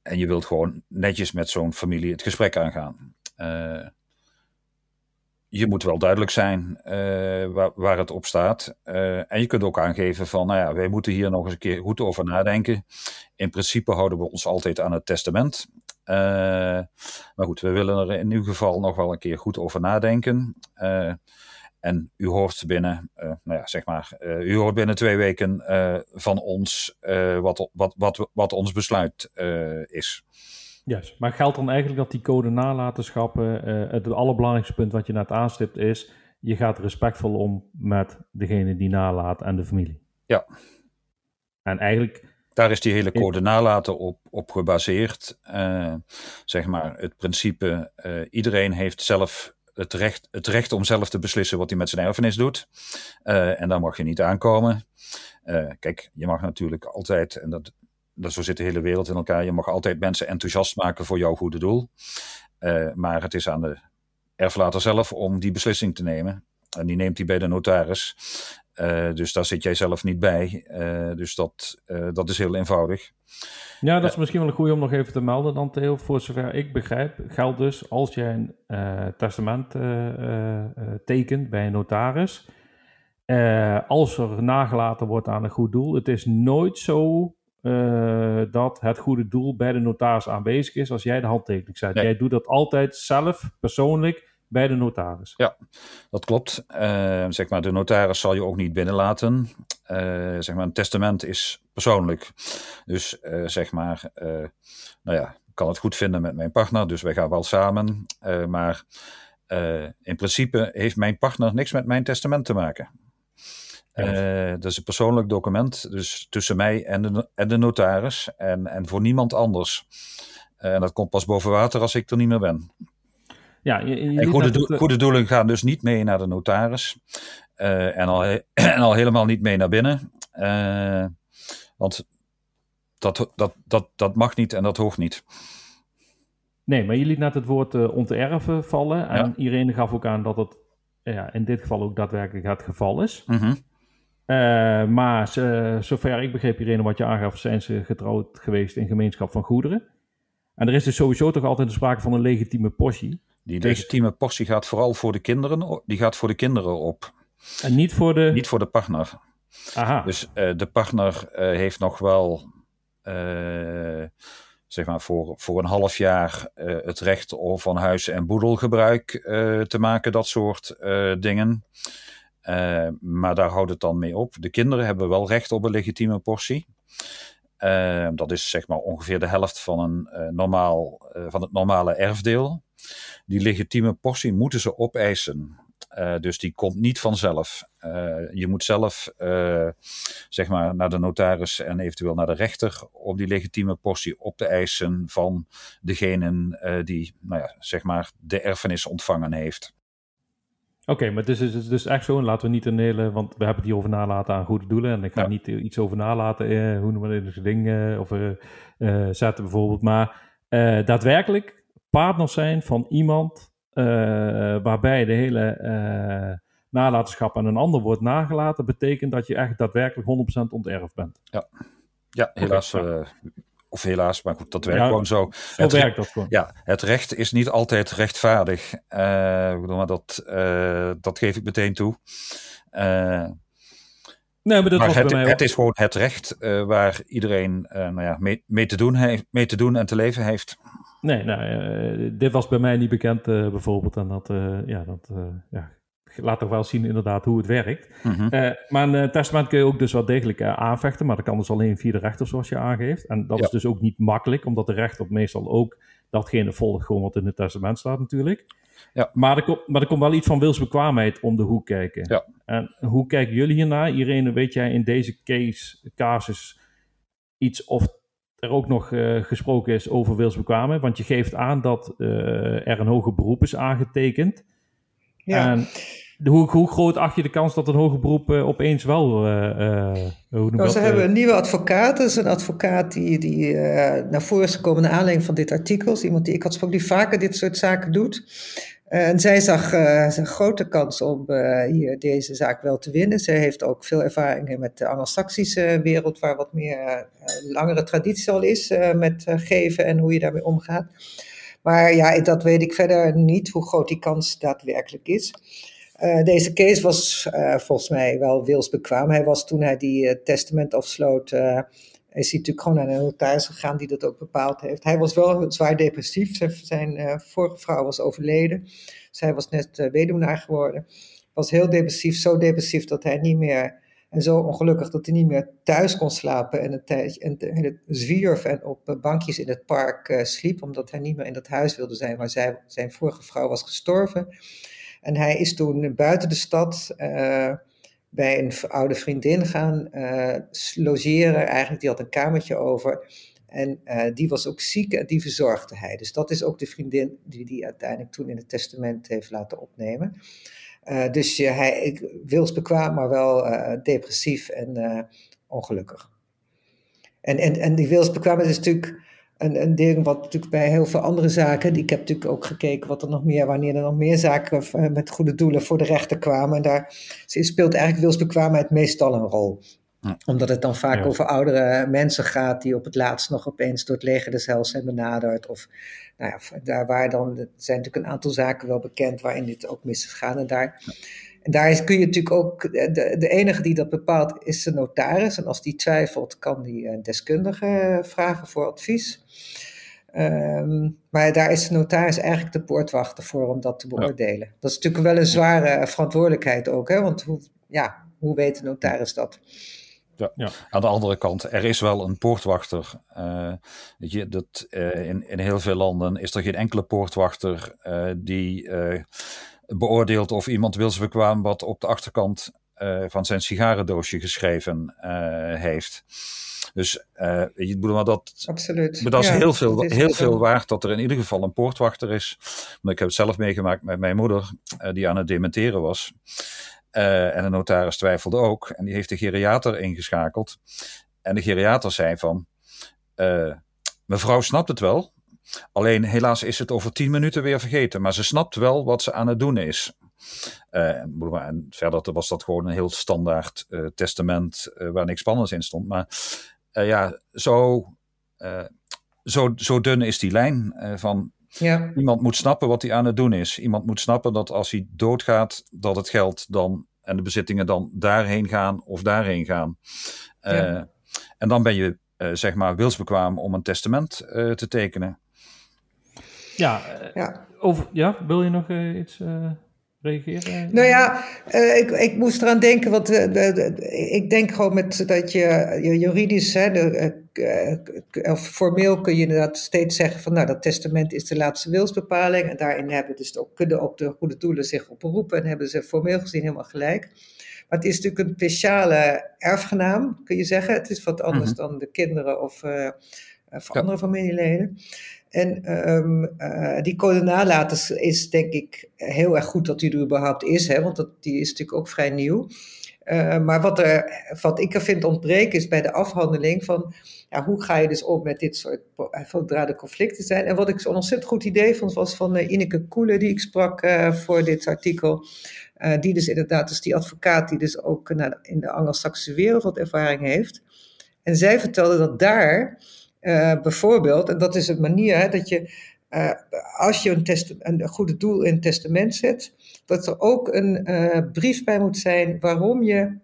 en je wilt gewoon netjes met zo'n familie het gesprek aangaan. je moet wel duidelijk zijn waar, waar, het op staat. en je kunt ook aangeven van, nou ja, wij moeten hier nog eens een keer goed over nadenken. In principe houden we ons altijd aan het testament. Uh, maar goed, we willen er in uw geval nog wel een keer goed over nadenken. En u hoort binnen, uh, nou ja, zeg maar, u hoort binnen twee weken van ons wat, wat, wat, wat ons besluit is. Juist, maar geldt dan eigenlijk dat die code nalatenschappen, het allerbelangrijkste punt wat je net aanstipt is, je gaat respectvol om met degene die nalaat en de familie? Ja. En eigenlijk daar is die hele code nalaten op, op gebaseerd. Zeg maar het principe, iedereen heeft zelf het recht, het recht om zelf te beslissen wat hij met zijn erfenis doet. Uh, en daar mag je niet aankomen. kijk, je mag natuurlijk altijd, en dat, dat, zo zit de hele wereld in elkaar, je mag altijd mensen enthousiast maken voor jouw goede doel. maar het is aan de erflater zelf om die beslissing te nemen. En die neemt hij bij de notaris. Uh, dus daar zit jij zelf niet bij. Uh, dus dat, uh, dat is heel eenvoudig. Ja, dat is misschien wel een goede om nog even te melden dan, Theo. Voor zover ik begrijp, geldt dus als jij een testament tekent bij een notaris. als er nagelaten wordt aan een goed doel, het is nooit zo dat het goede doel bij de notaris aanwezig is als jij de handtekening zet. Nee. Jij doet dat altijd zelf, persoonlijk bij de notaris. Ja, dat klopt. Uh, zeg maar, de notaris zal je ook niet binnenlaten. Uh, zeg maar, een testament is persoonlijk. Dus uh, zeg maar, nou ja, ik kan het goed vinden met mijn partner, dus wij gaan wel samen. maar in principe heeft mijn partner niks met mijn testament te maken. Dat is een persoonlijk document, dus tussen mij en de, en de notaris en, en voor niemand anders. en dat komt pas boven water als ik er niet meer ben. Ja, en goede, do goede, doelen gaan dus niet mee naar de notaris. Uh, en, al *clears throat* en al helemaal niet mee naar binnen. Uh, want dat, dat, dat, dat mag niet en dat hoort niet. Nee, maar je liet net het woord uh, om te erven vallen. En ja. Irene gaf ook aan dat het ja, in dit geval ook daadwerkelijk het geval is. Mm -hmm. maar zover ik begreep, Irene, wat je aangaf, zijn ze getrouwd geweest in gemeenschap van goederen. En er is dus sowieso toch altijd sprake van een legitieme portie. Die dus, legitieme portie gaat vooral voor de kinderen, die gaat voor de kinderen op. En niet voor de... Niet voor de partner. Aha. Dus uh, de partner uh, heeft nog wel, uh, zeg maar, voor, voor een half jaar het recht om van huis- en boedelgebruik te maken, dat soort dingen. maar daar houdt het dan mee op. De kinderen hebben wel recht op een legitieme portie. dat is zeg maar ongeveer de helft van, een, normaal, van het normale erfdeel die legitieme portie moeten ze opeisen. Uh, dus die komt niet vanzelf. Uh, je moet zelf uh, zeg maar naar de notaris en eventueel naar de rechter om die legitieme portie op te eisen van degene die nou ja, zeg maar de erfenis ontvangen heeft. Oké, okay, maar het is, het is dus echt zo, en laten we niet een hele, want we hebben het hier over nalaten aan goede doelen, en ik ga ja. niet iets over nalaten, hoe noemen we dit, ding, of zetten bijvoorbeeld, maar daadwerkelijk partners zijn van iemand uh, waarbij de hele uh, nalatenschap aan een ander wordt nagelaten, betekent dat je echt daadwerkelijk 100% onterfd bent. Ja, ja helaas uh, of helaas, maar goed, dat werkt gewoon zo. Zo het werkt dat gewoon. Ja, het recht is niet altijd rechtvaardig. maar dat, dat geef ik meteen toe. Nee, maar dat was het, bij mij het is gewoon het recht waar iedereen nou ja, mee, mee, te doen heeft, mee te doen en te leven heeft. Nee, nou, dit was bij mij niet bekend bijvoorbeeld. En dat, ja, dat ja, laat toch wel zien inderdaad hoe het werkt. Mhm. Eh, maar een testament kun je ook dus wel degelijk uh, aanvechten, maar dat kan dus alleen via de rechter zoals je aangeeft. En dat is dus ook niet makkelijk, omdat de rechter meestal ook datgene volgt gewoon wat in het testament staat natuurlijk. Ja. Maar, er komt, maar er komt wel iets van wilsbekwaamheid om de hoek kijken. Ja. En hoe kijken jullie hiernaar? Irene, weet jij in deze case, casus iets of er ook nog uh, gesproken is over wilsbekwaamheid? Want je geeft aan dat er een hoger beroep is aangetekend. Ja. En hoe, hoe, groot acht je de kans dat een hoger beroep uh, opeens wel. Hoe nou, ze hebben een nieuwe advocaat. Dat is een advocaat die, die naar voren is gekomen naar aanleiding van dit artikel. Is iemand die ik had gesproken die vaker dit soort zaken doet. En zij zag een grote kans om hier deze zaak wel te winnen. Zij heeft ook veel ervaring met de Anglo-Saxische wereld, waar wat meer langere traditie al is met geven en hoe je daarmee omgaat. Maar ja, dat weet ik verder niet, hoe groot die kans daadwerkelijk is. Deze case was volgens mij wel wilsbekwaam. Hij was toen hij die testament afsloot, is hij natuurlijk gewoon naar een notaris gegaan die dat ook bepaald heeft. Hij was wel zwaar depressief. Zijn, zijn vorige vrouw was overleden. Zij was net weduwnaar geworden. Was heel depressief, zo depressief dat hij niet meer, en zo ongelukkig dat hij niet meer thuis kon slapen en het, en, het zwierf en op bankjes in het park sliep, omdat hij niet meer in dat huis wilde zijn waar zij, zijn vorige vrouw was gestorven. En hij is toen buiten de stad bij een oude vriendin gaan uh, logeren. Eigenlijk, die had een kamertje over. En uh, die was ook ziek en die verzorgde hij. Dus dat is ook de vriendin die die uiteindelijk toen in het testament heeft laten opnemen. dus hij wilsbekwaam, maar wel depressief en ongelukkig. En, en, en die wilsbekwaamheid is natuurlijk een, een ding wat natuurlijk bij heel veel andere zaken, die, ik heb natuurlijk ook gekeken wat er nog meer, wanneer er nog meer zaken eh, met goede doelen voor de rechter kwamen. En daar speelt eigenlijk wilsbekwaamheid meestal een rol. Ja. Omdat het dan vaak Ja. over oudere mensen gaat die op het laatst nog opeens door het leger des hels zijn benaderd. Of nou ja, daar waar dan, er zijn natuurlijk een aantal zaken wel bekend waarin dit ook mis is gegaan. En daar, daar is, kun je natuurlijk ook, de, de enige die dat bepaalt is de notaris. En als die twijfelt, kan die een deskundige vragen voor advies. Ehm, maar daar is de notaris eigenlijk de poortwachter voor om dat te beoordelen. Dat is natuurlijk wel een zware verantwoordelijkheid ook, hè? want hoe, ja, hoe weet de notaris dat? Ja. Ja. Aan de andere kant, er is wel een poortwachter. Eh, weet je, dat, eh, in, in heel veel landen is er geen enkele poortwachter eh, die beoordeelt of iemand wilsbekwaam wat op de achterkant eh, van zijn sigarendoosje geschreven eh, heeft. Dus je, ik bedoel, maar dat, Absoluut. maar dat is heel, veel, is heel zo. veel waard dat er in ieder geval een poortwachter is. Want ik heb het zelf meegemaakt met mijn moeder, eh, die aan het dementeren was. En de notaris twijfelde ook. En die heeft de geriater ingeschakeld. En de geriater zei van... mevrouw snapt het wel. Alleen helaas is het over tien minuten weer vergeten. Maar ze snapt wel wat ze aan het doen is. Eh, en verder was dat gewoon een heel standaard eh, testament eh, waar niks spannends in stond. Maar ja, zo, zo, zo dun is die lijn van Ja, Iemand moet snappen wat hij aan het doen is. Iemand moet snappen dat als hij doodgaat, dat het geld dan en de bezittingen dan daarheen gaan of daarheen gaan. Ja. En dan ben je, zeg maar, wilsbekwaam om een testament te tekenen. Ja, eh, ja. over, ja, wil je nog eh, iets eh, reageren? Nou ja, eh, ik, ik moest eraan denken, want eh, de, de- ik denk gewoon met, dat je, je juridisch, hè, de, eh, eh, of formeel kun je inderdaad steeds zeggen van nou dat testament is de laatste wilsbepaling en daarin hebben dus ook, kunnen ook de goede doelen zich op beroepen en hebben ze formeel gezien helemaal gelijk. Maar het is natuurlijk een speciale erfgenaam, kun je zeggen. Het is wat anders Mhm. dan de kinderen of, eh, of Ja. andere familieleden. En ehm, eh, die code is denk ik heel erg goed dat die er überhaupt is, hè, want dat, die is natuurlijk ook vrij nieuw. Eh, maar wat, er, wat ik er vind ontbreken is bij de afhandeling van ja, hoe ga je dus om met dit soort eh, zodra er conflicten zijn. En wat ik zo'n ontzettend goed idee vond was van eh, Ineke Koele die ik sprak eh, voor dit artikel. Eh, die dus inderdaad is die advocaat die dus ook eh, in de Anglo-Saxische wereld wat ervaring heeft. En zij vertelde dat daar bijvoorbeeld, en dat is een manier hè, dat je, als je een, test, een goede doel in het testament zet, dat er ook een brief bij moet zijn waarom je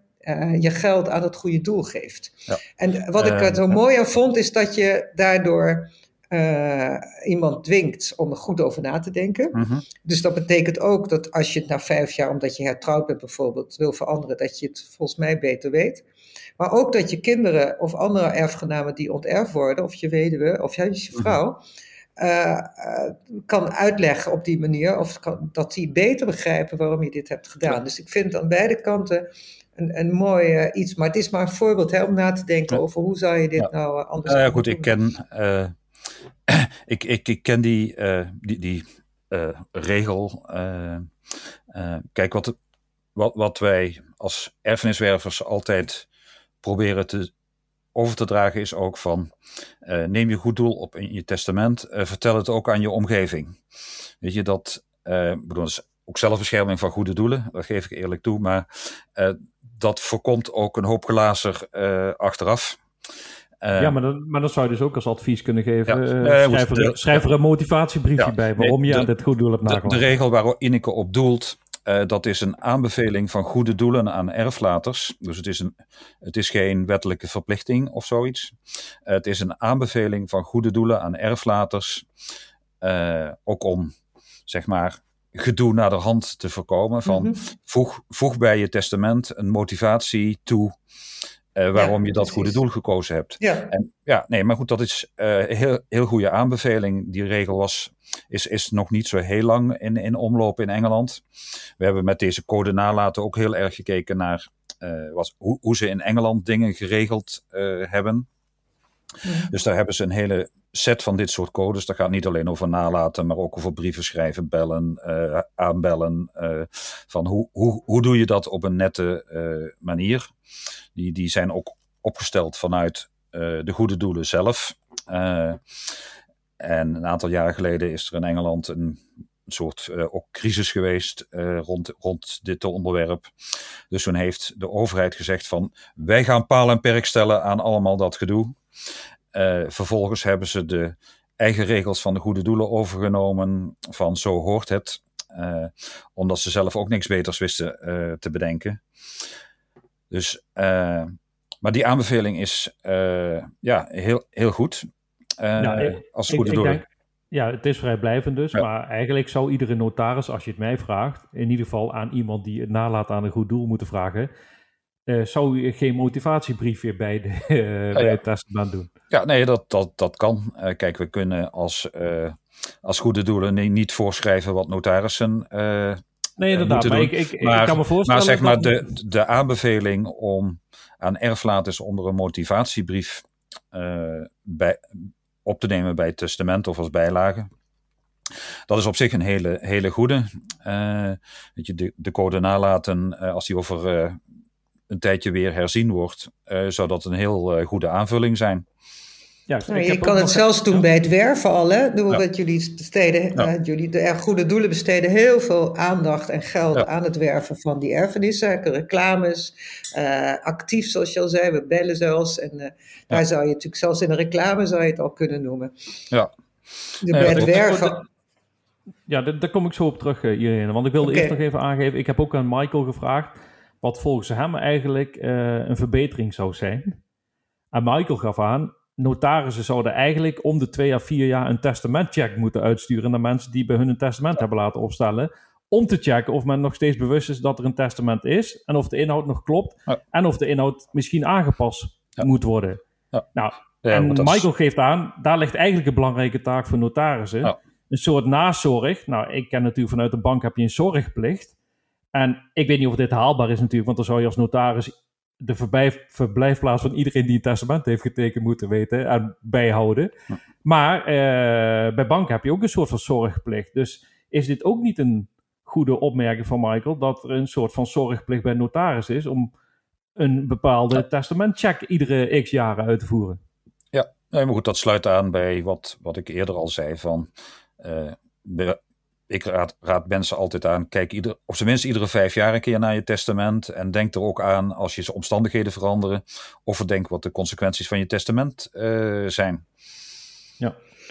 je geld aan het goede doel geeft. Ja. En wat ik er zo mooi aan vond, is dat je daardoor uh, iemand dwingt om er goed over na te denken. Mhm. Dus dat betekent ook dat als je het na vijf jaar, omdat je hertrouwd bent bijvoorbeeld, wil veranderen, dat je het volgens mij beter weet. Maar ook dat je kinderen of andere erfgenamen die onterfd worden, of je weduwe of juist je mhm. vrouw, uh, kan uitleggen op die manier, of kan, dat die beter begrijpen waarom je dit hebt gedaan. Dus ik vind aan beide kanten een, een mooi iets, maar het is maar een voorbeeld hè, om na te denken over hoe zou je dit nou anders doen. Ja, goed, ik ken *clears throat* ik, ik, ik ken die, uh, die, die uh, regel. Uh, kijk, wat, wat, wat wij als erfeniswervers altijd proberen te, over te dragen is ook van neem je goed doel op in je testament, vertel het ook aan je omgeving. Weet je dat, bedoel, dat is ook zelfbescherming van goede doelen, dat geef ik eerlijk toe, maar dat voorkomt ook een hoop glazer achteraf. Uh, ja, maar dan, maar dan zou je dus ook als advies kunnen geven. Ja, uh, schrijf, er, schrijf, er, een motivatiebriefje bij waarom je aan dit goed doel hebt nagelaten. De, de regel waar Ineke op doelt, uh, dat is een aanbeveling van goede doelen aan erflaters. Dus het is, een, het is geen wettelijke verplichting of zoiets. het is een aanbeveling van goede doelen aan erflaters. ook om, zeg maar, gedoe naar de hand te voorkomen. Van, mm -hmm. voeg, voeg bij je testament een motivatie toe uh, waarom je dat goede doel gekozen hebt. Ja. En, ja, nee, maar goed, dat is een uh, heel, heel goede aanbeveling. Die regel was, is, is nog niet zo heel lang in, in omloop in Engeland. We hebben met deze code nalaten ook heel erg gekeken naar uh, was, hoe, hoe ze in Engeland dingen geregeld hebben. Dus daar hebben ze een hele set van dit soort codes. Dat gaat niet alleen over nalaten, maar ook over brieven schrijven, bellen, uh, aanbellen. Uh, van hoe, hoe, hoe doe je dat op een nette uh, manier? Die, die zijn ook opgesteld vanuit de goede doelen zelf. en een aantal jaren geleden is er in Engeland een soort ook crisis geweest rond, rond dit onderwerp. Dus toen heeft de overheid gezegd van wij gaan paal en perk stellen aan allemaal dat gedoe. Uh, vervolgens hebben ze de eigen regels van de goede doelen overgenomen. Van zo hoort het. Uh, omdat ze zelf ook niks beters wisten uh, te bedenken. Dus, maar die aanbeveling is ja, heel, heel goed. Als goede doelen. Ja, het is vrijblijvend dus, ja. maar eigenlijk zou iedere notaris, als je het mij vraagt, in ieder geval aan iemand die het nalaat aan een goed doel moeten vragen, uh, zou je geen motivatiebriefje bij, de, *laughs* uh, bij het testament doen? Ja, nee, dat, dat, dat kan. Uh, kijk, we kunnen als, als goede doelen niet voorschrijven wat notarissen. nee, inderdaad. Maar, ik, ik, maar, ik, kan me voorstellen. Maar zeg maar, de, de aanbeveling om aan erflaters onder een motivatiebrief bij, op te nemen bij het testament of als bijlage. Dat is op zich een hele, hele goede. weet je, de, de code nalaten, als die over een tijdje weer herzien wordt, uh, zou dat een heel uh, goede aanvulling zijn. Ja, nou, je kan het zelfs doen bij het werven al. Hè? Ja. Dat jullie, besteden, ja. uh, jullie de goede doelen besteden heel veel aandacht en geld ja. aan het werven van die erfenissen. Reclames, actief zoals je al zei, we bellen zelfs. En daar zou je natuurlijk zelfs in een reclame zou je het al kunnen noemen. Ja. De, bij het werven... Ja, daar, daar, kom ik zo op terug, Irene. Want ik wilde okay. eerst nog even aangeven, ik heb ook aan Michael gevraagd wat volgens hem eigenlijk uh, een verbetering zou zijn. En Michael gaf aan, notarissen zouden eigenlijk om de twee à vier jaar een testamentcheck moeten uitsturen naar mensen die bij hun een testament hebben laten opstellen. Om te checken of men nog steeds bewust is dat er een testament is en of de inhoud nog klopt ja. en of de inhoud misschien aangepast ja. moet worden. Ja. Nou, en Michael is... geeft aan, daar ligt eigenlijk een belangrijke taak voor notarissen. Een soort nazorg. Nou, ik ken natuurlijk vanuit de bank heb je een zorgplicht. En ik weet niet of dit haalbaar is natuurlijk, want dan zou je als notaris de verblijf, verblijfplaats van iedereen die een testament heeft getekend moeten weten en bijhouden. Ja. Maar uh, bij banken heb je ook een soort van zorgplicht. Dus is dit ook niet een goede opmerking van Michael, dat er een soort van zorgplicht bij notaris is om een bepaalde ja. testamentcheck iedere x jaren uit te voeren? Ja, nee, maar goed, dat sluit aan bij wat, wat ik eerder al zei van... Uh, ik raad, raad, mensen altijd aan, kijk ieder, op zijn minst iedere vijf jaar een keer naar je testament. En denk er ook aan als je omstandigheden veranderen. Of verdenk wat de consequenties van je testament uh, zijn.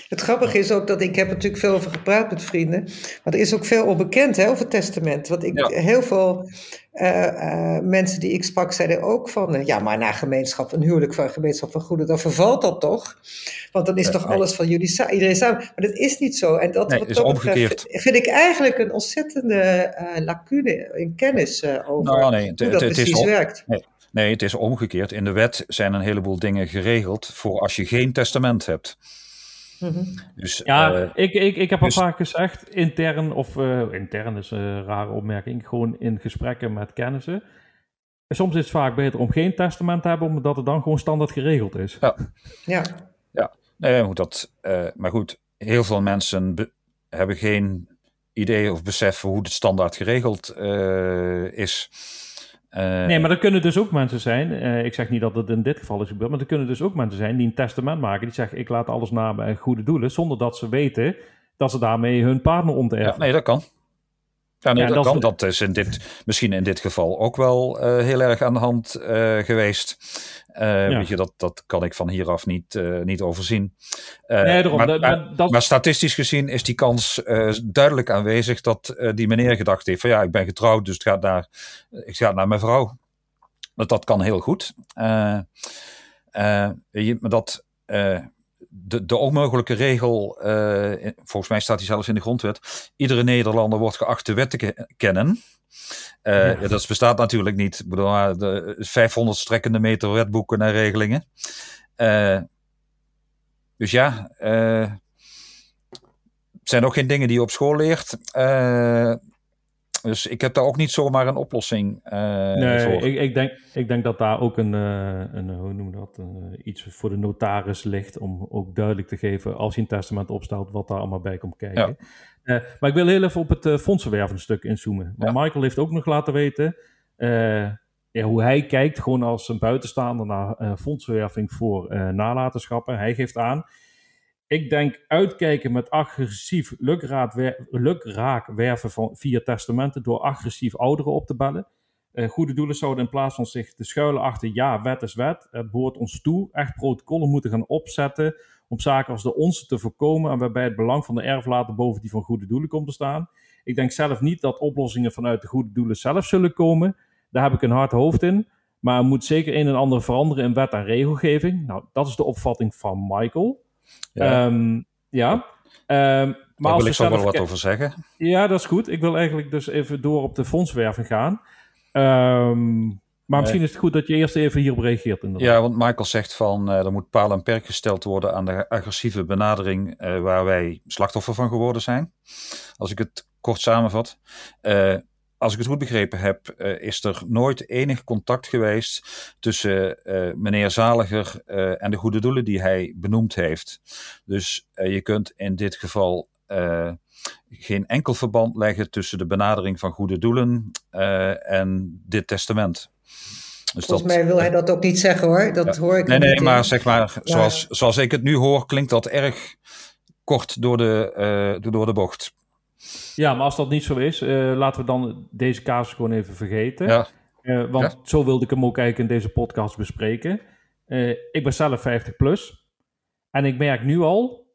Het grappige is ook dat ik heb natuurlijk veel over gepraat met vrienden, maar er is ook veel onbekend hè, over testament. Want ik, heel veel uh, uh, mensen die ik sprak zeiden ook van, uh, ja, maar na gemeenschap, een huwelijk van gemeenschap van goede, dan vervalt dat toch? Want dan is toch alles van jullie iedereen samen. Maar dat is niet zo. En dat nee, wat is omgekeerd. Betreft, vind ik eigenlijk een ontzettende lacune in kennis over nou, nee, hoe dat het, precies is werkt. Nee, het is omgekeerd. In de wet zijn een heleboel dingen geregeld voor als je geen testament hebt. Mm-hmm. Dus, ja, uh, ik, ik, ik heb al dus- vaak gezegd, intern, of uh, intern is een rare opmerking, gewoon in gesprekken met kennissen. Soms is het vaak beter om geen testament te hebben, omdat het dan gewoon standaard geregeld is. Ja, ja. ja. Nee, dat, uh, maar goed, heel veel mensen hebben geen idee of besef hoe het standaard geregeld uh, is. Uh, nee, maar er kunnen dus ook mensen zijn, uh, ik zeg niet dat het in dit geval is gebeurd, maar er kunnen dus ook mensen zijn die een testament maken, die zeggen ik laat alles na bij goede doelen, zonder dat ze weten dat ze daarmee hun partner onterven. Ja, nee, dat kan. Ja, nee, Ja, dat, kan. Dat is in dit, misschien in dit geval ook wel eh, heel erg aan de hand eh, geweest. Eh, Ja. Weet je, dat, dat kan ik van hieraf niet, niet overzien. Nee, daarom, maar, dat- maar- maar dat- maar statistisch gezien is die kans duidelijk aanwezig dat die meneer gedacht heeft van ja, ik ben getrouwd, dus het gaat naar, ik ga naar mijn vrouw. Dat, dat kan heel goed. Je, maar dat, de, de onmogelijke regel, eh, volgens mij staat die zelfs in de grondwet, iedere Nederlander wordt geacht de wet te ke- kennen. Eh, Ja. ja, dat bestaat natuurlijk niet. Ik bedoel, de 500 strekkende meter wetboeken en regelingen. Eh, dus ja, het zijn ook geen dingen die je op school leert. Dus ik heb daar ook niet zomaar een oplossing eh, Nee, voor. ik, ik, denk, ik denk dat daar ook een, eh, een hoe noemen we dat, een, eh, iets voor de notaris ligt om ook duidelijk te geven als je een testament opstelt wat daar allemaal bij komt kijken. Maar ik wil heel even op het uh, stuk inzoomen. Want Michael heeft ook nog laten weten ja, hoe hij kijkt, gewoon als een buitenstaander naar fondsenwerving voor nalatenschappen. Hij geeft aan, ik denk uitkijken met agressief lukraak, wer- lukraak werven van, via testamenten door agressief ouderen op te bellen. Eh, goede doelen zouden in plaats van zich te schuilen achter ja, wet is wet, het behoort ons toe, echt protocollen moeten gaan opzetten om zaken als de onze te voorkomen en waarbij het belang van de erflater boven die van goede doelen komt te staan. Ik denk zelf niet dat oplossingen vanuit de goede doelen zelf zullen komen. Daar heb ik een hard hoofd in. Maar er moet zeker een en ander veranderen in wet en regelgeving. Nou, dat is de opvatting van Michael. Ja, Ehm, ja. Ehm, maar daar wil ik zo wel wat over zeggen. Ja, dat is goed. Ik wil eigenlijk dus even door op de fondswerving gaan. Ehm, maar misschien is het goed dat je eerst even hierop reageert. Inderdaad. Ja, want Michael zegt van eh, er moet paal en perk gesteld worden aan de agressieve benadering eh, waar wij slachtoffer van geworden zijn. Als ik het kort samenvat. Eh, als ik het goed begrepen heb, eh, is er nooit enig contact geweest tussen eh, meneer Zaliger eh, en de goede doelen die hij benoemd heeft. Dus je kunt in dit geval geen enkel verband leggen tussen de benadering van goede doelen en dit testament. Dus Volgens mij wil hij dat ook niet zeggen hoor. Dat hoor ik Nee, nee, in. maar zeg maar, zoals, zoals ik het nu hoor, klinkt dat erg kort door de, door de bocht. Ja, maar als dat niet zo is, eh, laten we dan deze casus gewoon even vergeten. Ja, Eh, want Ja. zo wilde ik hem ook eigenlijk in deze podcast bespreken. Eh, ik ben zelf 50 plus. En ik merk nu al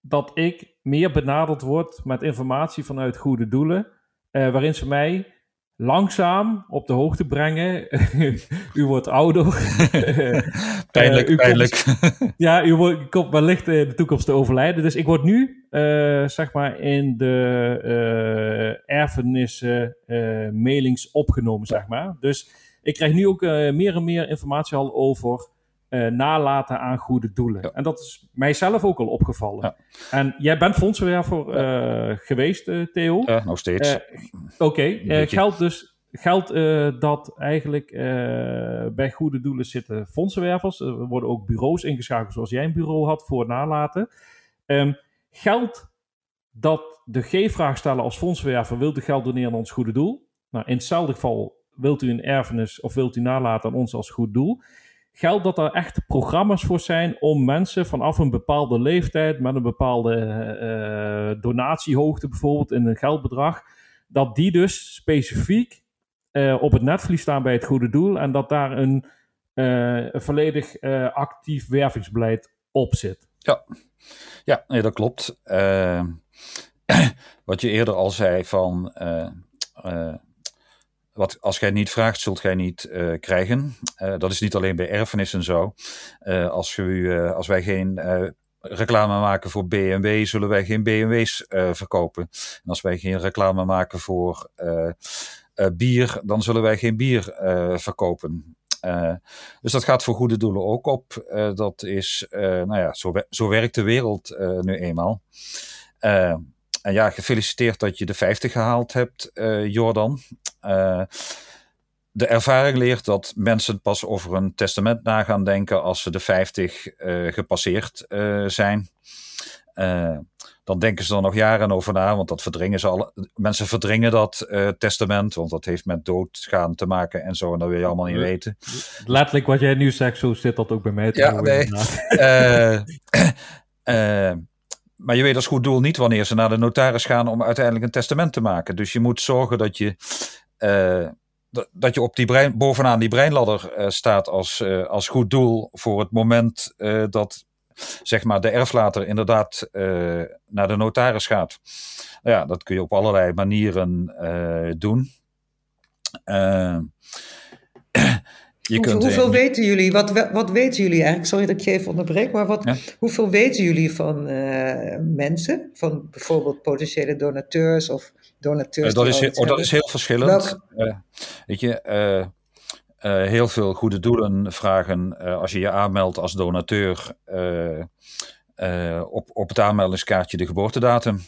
dat ik meer benaderd word met informatie vanuit goede doelen. waarin ze mij langzaam op de hoogte brengen. *laughs* u wordt ouder. *laughs* pijnlijk, komt- pijnlijk. *laughs* Ja, u, wordt, komt wellicht in de toekomst te overlijden. Dus ik word nu, eh, zeg maar, in de eh erfenissen eh, mailings opgenomen, zeg maar. Dus ik krijg nu ook eh, meer en meer informatie al over eh, nalaten aan goede doelen. Ja. En dat is mijzelf ook al opgevallen. Ja. En jij bent fondsenwerver eh, geweest, eh, Theo. Nog steeds. Oké, geldt dus geldt dat eigenlijk bij goede doelen zitten fondsenwervers. Er worden ook bureaus ingeschakeld zoals jij een bureau had voor nalaten. Ehm, geldt dat de G-vraag stellen als fondswerver, wilt u geld doneren aan ons goede doel? Nou, in hetzelfde geval wilt u een erfenis of wilt u nalaten aan ons als goed doel? Geldt dat er echt programma's voor zijn om mensen vanaf een bepaalde leeftijd met een bepaalde eh, donatiehoogte bijvoorbeeld in een geldbedrag, dat die dus specifiek eh, op het netvlies staan bij het goede doel en dat daar een, eh, een volledig eh, actief wervingsbeleid op zit? Ja, ja nee, dat klopt. *clears throat* Wat je eerder al zei van... Uh, uh, wat, als jij niet vraagt, zult jij niet krijgen. dat is niet alleen bij erfenissen zo. als, we, als wij geen reclame maken voor BMW, zullen wij geen BMW's verkopen. En als wij geen reclame maken voor bier, dan zullen wij geen bier verkopen. Uh, dus dat gaat voor goede doelen ook op. Uh, dat is, uh, nou ja, zo, zo, werkt de wereld nu eenmaal. En ja, gefeliciteerd dat je de 50 gehaald hebt, Jordan. de ervaring leert dat mensen pas over een testament na gaan denken als ze de 50 gepasseerd zijn dan denken ze er nog jaren over na, want dat verdringen ze al. Mensen verdringen dat uh, testament, want dat heeft met doodgaan te maken en zo, en dat wil je allemaal niet weten. Letterlijk wat jij nu zegt, zo zit dat ook bij mij. Ja, nee. uh, *laughs* maar je weet als goed doel niet wanneer ze naar de notaris gaan om uiteindelijk een testament te maken. Dus je moet zorgen dat je dat je op die brein, bovenaan die breinladder uh, staat als, uh, als goed doel voor het moment dat zeg maar, de erflater inderdaad naar de notaris gaat. Nou ja, dat kun je op allerlei manieren doen. Uh, je kunt, hoeveel weten jullie? Wat, wat weten jullie eigenlijk? Sorry dat ik je even onderbreek, maar wat, hoeveel weten jullie van mensen? Van bijvoorbeeld potentiële donateurs of donateurs? dat, is, oh, dat is heel verschillend. weet je, uh, heel veel goede doelen vragen uh, als je je aanmeldt als donateur uh, op, op het aanmeldingskaartje de geboortedatum.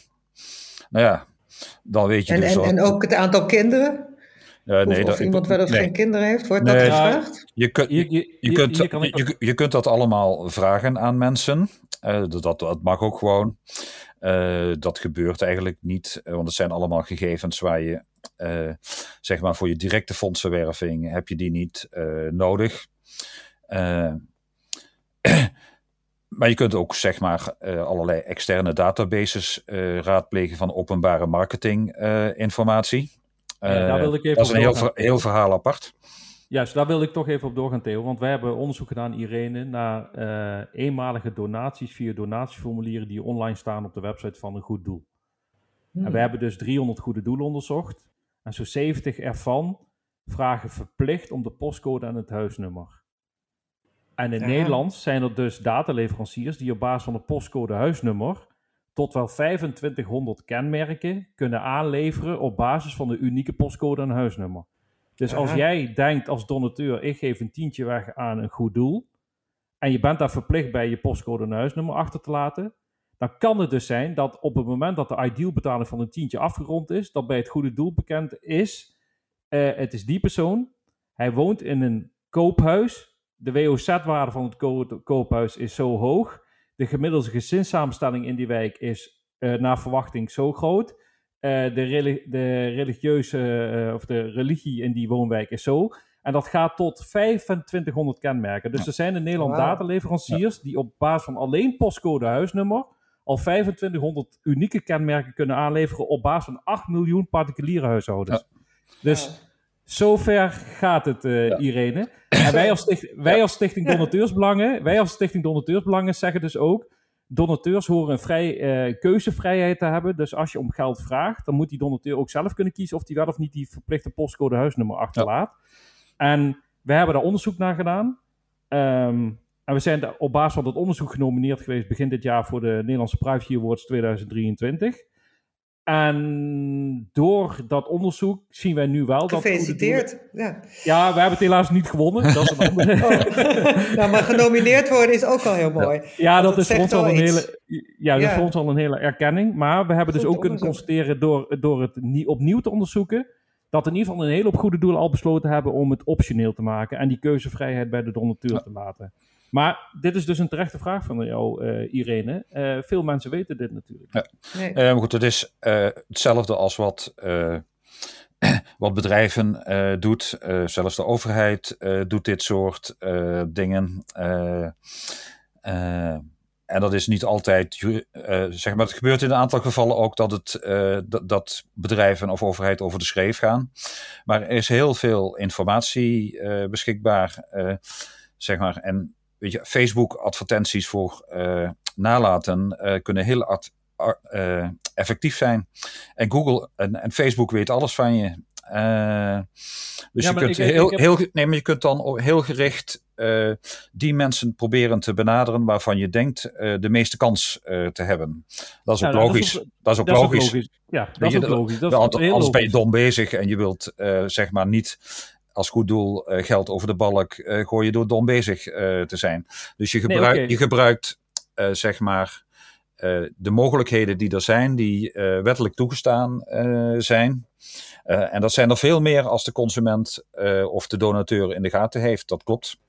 Nou ja, dan weet je en, dus en, en ook het aantal kinderen? Uh, nee, of, dat, iemand wel of nee. geen kinderen heeft, wordt nee, dat gevraagd? Je, kun, je, je, je, kunt, je, je, kunt dat allemaal vragen aan mensen. Uh, dat, dat mag ook gewoon. Uh, dat gebeurt eigenlijk niet, want het zijn allemaal gegevens waar je uh, zeg maar voor je directe fondsenwerving heb je die niet uh, nodig. Uh, *clears throat* maar je kunt ook zeg maar allerlei externe databases raadplegen van openbare marketing informatie. Ja, daar wil ik even dat is een heel, heel verhaal apart. Juist, daar wil ik toch even op doorgaan, Theo. Want wij hebben onderzoek gedaan, Irene, naar uh, eenmalige donaties via donatieformulieren die online staan op de website van een goed doel. Hmm. En we hebben dus 300 goede doelen onderzocht. En zo'n 70 ervan vragen verplicht om de postcode en het huisnummer. En in ja. Nederland zijn er dus dataleveranciers die op basis van de postcode huisnummer tot wel 2500 kenmerken kunnen aanleveren op basis van de unieke postcode en huisnummer. Dus als jij denkt als donateur, ik geef een tientje weg aan een goed doel, en je bent daar verplicht bij je postcode en huisnummer achter te laten, dan kan het dus zijn dat op het moment dat de idealbetaling van een tientje afgerond is, dat bij het goede doel bekend is, uh, het is die persoon, hij woont in een koophuis, de WOZ-waarde van het ko koophuis is zo hoog, de gemiddelde gezinssamenstelling in die wijk is uh, naar verwachting zo groot, uh, de, relig de, religieuze of de religie in die woonwijk is zo. En dat gaat tot 2500 kenmerken. Dus ja. er zijn in Nederland wow. dataleveranciers ja. die op basis van alleen postcode huisnummer al 2500 unieke kenmerken kunnen aanleveren op basis van 8 miljoen particuliere huishoudens. Ja. Dus zover gaat het, uh, ja. Irene. En wij als, sticht, *laughs* wij als Stichting Donateursbelangen, wij als Stichting Donateursbelangen zeggen dus ook, donateurs horen een vrij, uh, keuzevrijheid te hebben. Dus als je om geld vraagt, dan moet die donateur ook zelf kunnen kiezen of hij wel of niet die verplichte postcode huisnummer achterlaat. En we hebben daar onderzoek naar gedaan. Um, en we zijn op basis van dat onderzoek genomineerd geweest begin dit jaar voor de Nederlandse Privacy Awards 2023. En door dat onderzoek zien wij nu wel dat. Gefeliciteerd. Ja. ja, we hebben het helaas niet gewonnen. Dat is een andere... *laughs* oh. nou, maar genomineerd worden is ook al heel mooi. Ja, dat, is voor ons al een hele. Ja, dat ja. is voor ons al een hele erkenning. Maar we hebben Goed dus ook kunnen constateren door, door het niet opnieuw te onderzoeken. Dat in ieder geval een hele hoop goede doelen al besloten hebben om het optioneel te maken. En die keuzevrijheid bij de donateur ja. te laten. Maar dit is dus een terechte vraag van jou, uh, Irene. Uh, veel mensen weten dit natuurlijk. Ja. Nee. Uh, goed, het is hetzelfde als wat, *clears throat* wat bedrijven doet. zelfs de overheid doet dit soort dingen. en dat is niet altijd, zeg maar, het gebeurt in een aantal gevallen ook dat, het, dat, dat bedrijven of overheid over de schreef gaan. Maar er is heel veel informatie beschikbaar, zeg maar. En weet je, Facebook advertenties voor nalaten kunnen heel effectief zijn. En Google en, en Facebook weet alles van je. Dus je, kunt heel, heel, nee, maar je kunt dan heel gericht uh, die mensen proberen te benaderen waarvan je denkt uh, de meeste kans te hebben. Dat is ook nou, logisch. Dat is ook, logisch. Ja, dat is ook logisch. Dat is anders logisch. ben je dom bezig en je wilt zeg maar niet als goed doel geld over de balk gooien door dom bezig te zijn. Dus je, gebruik, nee, okay. je gebruikt zeg maar de mogelijkheden die er zijn, die wettelijk toegestaan zijn. En dat zijn er veel meer als de consument of de donateur in de gaten heeft. Dat klopt.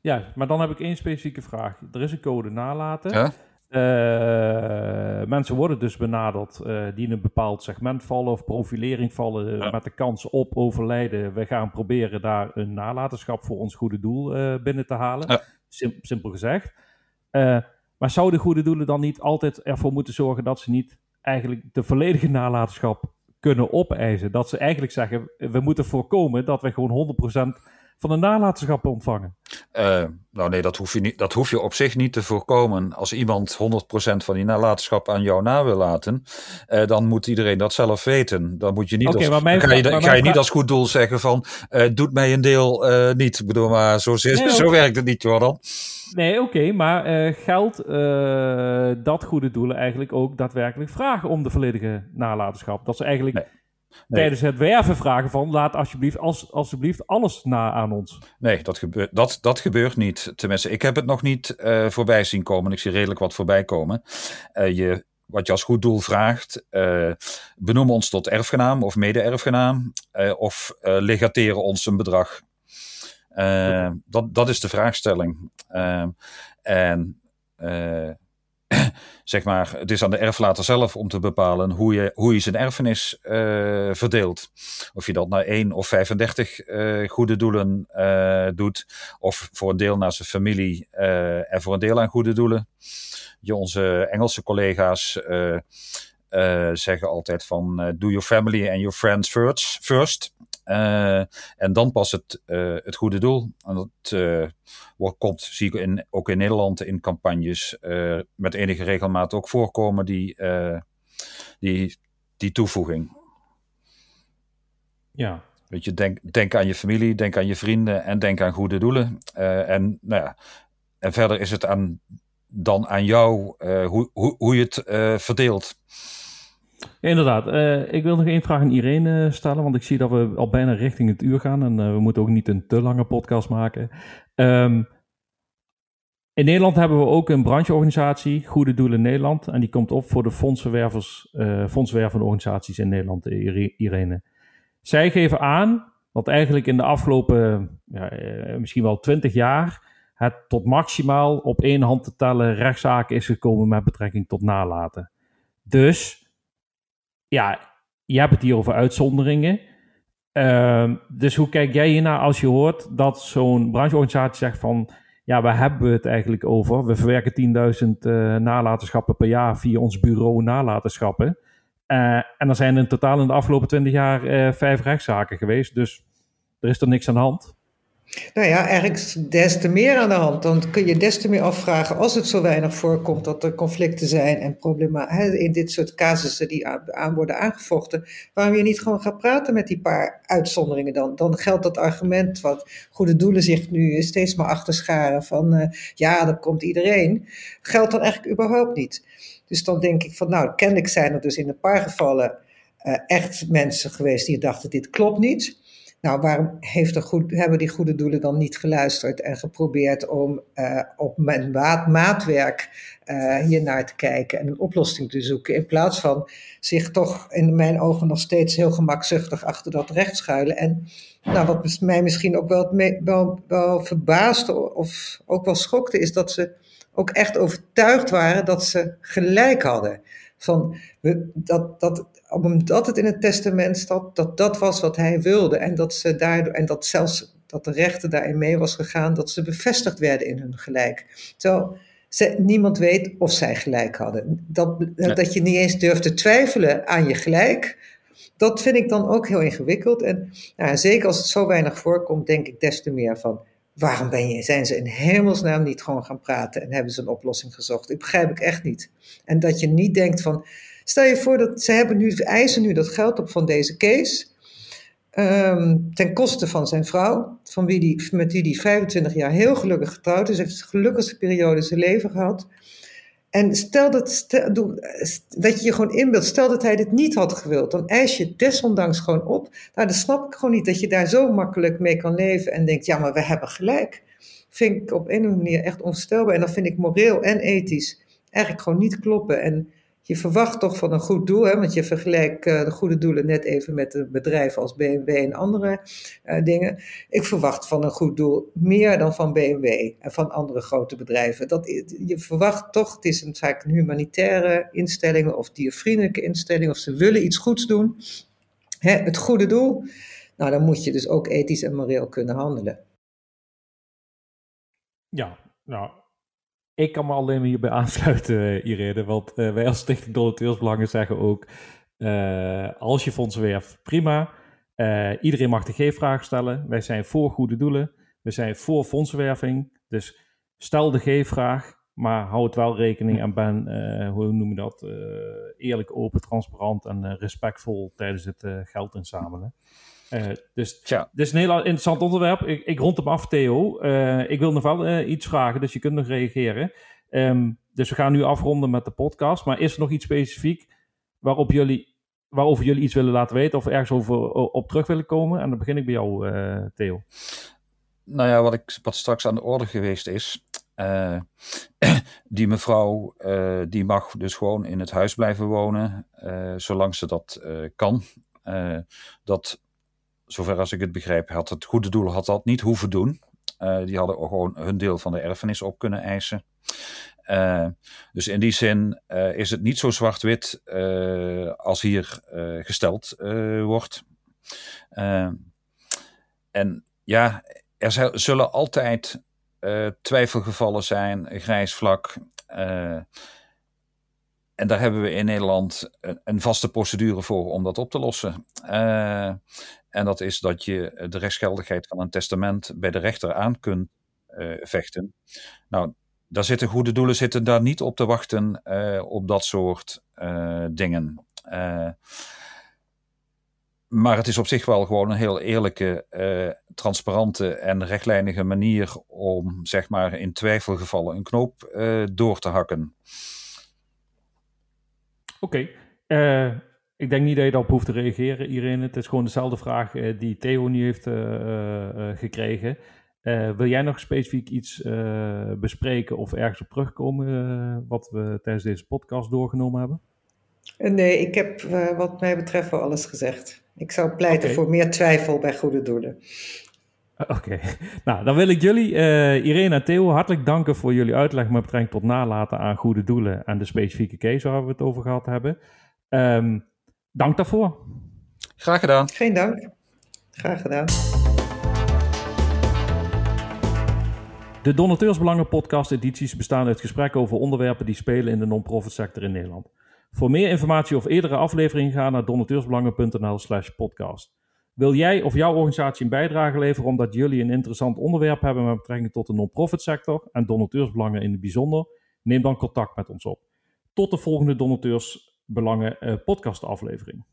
Ja, maar dan heb ik één specifieke vraag. Er is een code nalaten. Ja? Uh, mensen worden dus benaderd die in een bepaald segment vallen of profilering vallen ja. met de kans op overlijden. We gaan proberen daar een nalatenschap voor ons goede doel binnen te halen. Ja. Sim simpel gezegd. maar zouden goede doelen dan niet altijd ervoor moeten zorgen dat ze niet eigenlijk de volledige nalatenschap kunnen opeisen. Dat ze eigenlijk zeggen, we moeten voorkomen dat we gewoon 100% van de nalatenschap ontvangen. Uh, nou nee, dat hoef, je niet, dat hoef je op zich niet te voorkomen. Als iemand 100% van die nalatenschap aan jou na wil laten, uh, dan moet iedereen dat zelf weten. Dan moet je niet, als, ga je, ga je niet als goed doel zeggen van, uh, doet mij een deel niet. Ik bedoel, maar zo, nee, zo werkt het niet, Jordan. Nee, oké, maar geldt dat goede doelen eigenlijk ook daadwerkelijk vragen om de volledige nalatenschap? Dat ze eigenlijk... Nee tijdens het werven vragen van laat alsjeblieft, als, alsjeblieft alles na aan ons. Nee, dat gebeurt, dat, dat gebeurt niet. Tenminste, ik heb het nog niet uh, voorbij zien komen. Ik zie redelijk wat voorbij komen. Uh, je, wat je als goed doel vraagt, uh, benoem ons tot erfgenaam of mede-erfgenaam of legateren ons een bedrag. dat, dat is de vraagstelling. en *clears throat* zeg maar, het is aan de erflater zelf om te bepalen hoe je, hoe je zijn erfenis uh, verdeelt. Of je dat naar 1 of 35 uh, goede doelen uh, doet, of voor een deel naar zijn familie en voor een deel aan goede doelen. Je, onze Engelse collega's zeggen altijd van do your family and your friends first. Uh, en dan pas het, uh, het goede doel. En dat uh, wordt, komt, zie ik in, ook in Nederland in campagnes met enige regelmaat ook voorkomen, die, die, die toevoeging. Ja. Weet je, denk, denk aan je familie, denk aan je vrienden en denk aan goede doelen. en, nou ja, en verder is het aan, dan aan jou hoe, hoe, hoe je het verdeelt inderdaad. Uh, ik wil nog één vraag aan Irene stellen, want ik zie dat we al bijna richting het uur gaan en uh, we moeten ook niet een te lange podcast maken. Um, in Nederland hebben we ook een brancheorganisatie, Goede Doelen Nederland, en die komt op voor de fondsenwervers, uh, fondswervende organisaties in Nederland, Irene. Zij geven aan dat eigenlijk in de afgelopen ja, misschien wel twintig jaar het tot maximaal op één hand te tellen rechtszaken is gekomen met betrekking tot nalaten. Dus ja, je hebt het hier over uitzonderingen. Uh, dus hoe kijk jij hiernaar als je hoort dat zo'n brancheorganisatie zegt van... Ja, waar hebben we het eigenlijk over? We verwerken 10.000 uh, nalatenschappen per jaar via ons bureau nalatenschappen. Uh, en er zijn in totaal in de afgelopen 20 jaar uh, vijf rechtszaken geweest. Dus er is er niks aan de hand. Nou ja, eigenlijk des te meer aan de hand. Dan kun je des te meer afvragen als het zo weinig voorkomt dat er conflicten zijn en problemen in dit soort casussen die aan worden aangevochten, waarom je niet gewoon gaat praten met die paar uitzonderingen dan. Dan geldt dat argument wat goede doelen zich nu steeds maar achterscharen van uh, ja, dat komt iedereen, geldt dan eigenlijk überhaupt niet. Dus dan denk ik van nou, kennelijk zijn er dus in een paar gevallen uh, echt mensen geweest die dachten dit klopt niet. Nou, waarom heeft goed, hebben die goede doelen dan niet geluisterd en geprobeerd om uh, op mijn maat, maatwerk uh, hier naar te kijken en een oplossing te zoeken, in plaats van zich toch in mijn ogen nog steeds heel gemakzuchtig achter dat recht schuilen. En nou, wat mij misschien ook wel, wel verbaasde of ook wel schokte, is dat ze ook echt overtuigd waren dat ze gelijk hadden. Van, dat, dat, omdat het in het testament staat, dat dat was wat hij wilde. En dat, ze daardoor, en dat zelfs dat de rechter daarin mee was gegaan, dat ze bevestigd werden in hun gelijk. Terwijl ze, niemand weet of zij gelijk hadden. Dat, dat je niet eens durft te twijfelen aan je gelijk, dat vind ik dan ook heel ingewikkeld. En nou, zeker als het zo weinig voorkomt, denk ik des te meer van, waarom ben je, zijn ze in hemelsnaam niet gewoon gaan praten en hebben ze een oplossing gezocht? Ik begrijp ik echt niet. En dat je niet denkt van, stel je voor dat ze hebben nu, eisen nu dat geld op van deze case, ehm, ten koste van zijn vrouw, van wie die, met wie hij 25 jaar heel gelukkig getrouwd is, heeft de gelukkigste periode in zijn leven gehad. En stel dat, stel, dat je je gewoon inbeeldt, stel dat hij dit niet had gewild, dan eis je desondanks gewoon op. Nou, dan snap ik gewoon niet dat je daar zo makkelijk mee kan leven en denkt, ja, maar we hebben gelijk. Vind ik op een of andere manier echt onvoorstelbaar. En dan vind ik moreel en ethisch eigenlijk gewoon niet kloppen. En je verwacht toch van een goed doel, hè, want je vergelijkt uh, de goede doelen net even met de bedrijven als BMW en andere uh, dingen. Ik verwacht van een goed doel meer dan van BMW en van andere grote bedrijven. Dat, je verwacht toch, het is een, vaak een humanitaire instelling of diervriendelijke instelling, of ze willen iets goeds doen. Hè, het goede doel, nou dan moet je dus ook ethisch en moreel kunnen handelen. Ja, nou, ik kan me alleen hierbij *laughs* aansluiten, uh, Irene. Want uh, wij als Stichting Donateursbelangen zeggen ook... Uh, als je fonds werft, prima. iedereen mag de G-vraag stellen. Wij zijn voor goede doelen. We zijn voor fondsenwerving. Dus stel de G-vraag, maar hou het wel rekening en ben, hoe noem je dat, eerlijk, open, transparant en respectvol tijdens het geld inzamelen. Uh, dus Tja. dit is een heel interessant onderwerp. Ik, ik rond hem af, Theo. Uh, ik wil nog wel uh, iets vragen, dus je kunt nog reageren. Um, dus we gaan nu afronden met de podcast. Maar is er nog iets specifiek waarop jullie, waarover jullie iets willen laten weten of ergens over op terug willen komen? En dan begin ik bij jou, Theo. Nou ja, wat, ik, wat straks aan de orde geweest is. *clears throat* die mevrouw die mag dus gewoon in het huis blijven wonen, zolang ze dat kan. dat zover als ik het begrijp, had het goede doel had dat niet hoeven doen. Uh, die hadden gewoon hun deel van de erfenis op kunnen eisen. Uh, dus in die zin uh, is het niet zo zwart-wit als hier gesteld wordt. en ja, er zullen altijd twijfelgevallen zijn, grijs vlak. En daar hebben we in Nederland een, een, vaste procedure voor om dat op te lossen. Uh, en dat is dat je de rechtsgeldigheid van een testament bij de rechter aan kunt uh, vechten. Nou, daar zitten goede doelen zitten daar niet op te wachten uh, op dat soort dingen. maar het is op zich wel gewoon een heel eerlijke, transparante en rechtlijnige manier om, zeg maar, in twijfelgevallen een knoop door te hakken. Oké. Okay. Uh, ik denk niet dat je daarop hoeft te reageren, Irene. Het is gewoon dezelfde vraag uh, die Theo nu heeft uh, gekregen. wil jij nog specifiek iets bespreken of ergens op terugkomen wat we tijdens deze podcast doorgenomen hebben? Nee, ik heb wat mij betreft wel alles gezegd. Ik zou pleiten okay. voor meer twijfel bij goede doelen. Oké, *laughs* nou dan wil ik jullie, uh, Irene en Theo, hartelijk danken voor jullie uitleg met betrekking tot nalaten aan goede doelen en de specifieke case waar we het over gehad hebben. Um, dank daarvoor. Graag gedaan. Geen dank. Graag gedaan. De Donateursbelangen podcast edities bestaan uit gesprekken over onderwerpen die spelen in de non-profit sector in Nederland. Voor meer informatie of eerdere afleveringen ga naar donateursbelangen.nl slash podcast. Wil jij of jouw organisatie een bijdrage leveren omdat jullie een interessant onderwerp hebben met betrekking tot de non-profit sector en donateursbelangen in het bijzonder? Neem dan contact met ons op. Tot de volgende Donateursbelangen uh, podcast aflevering.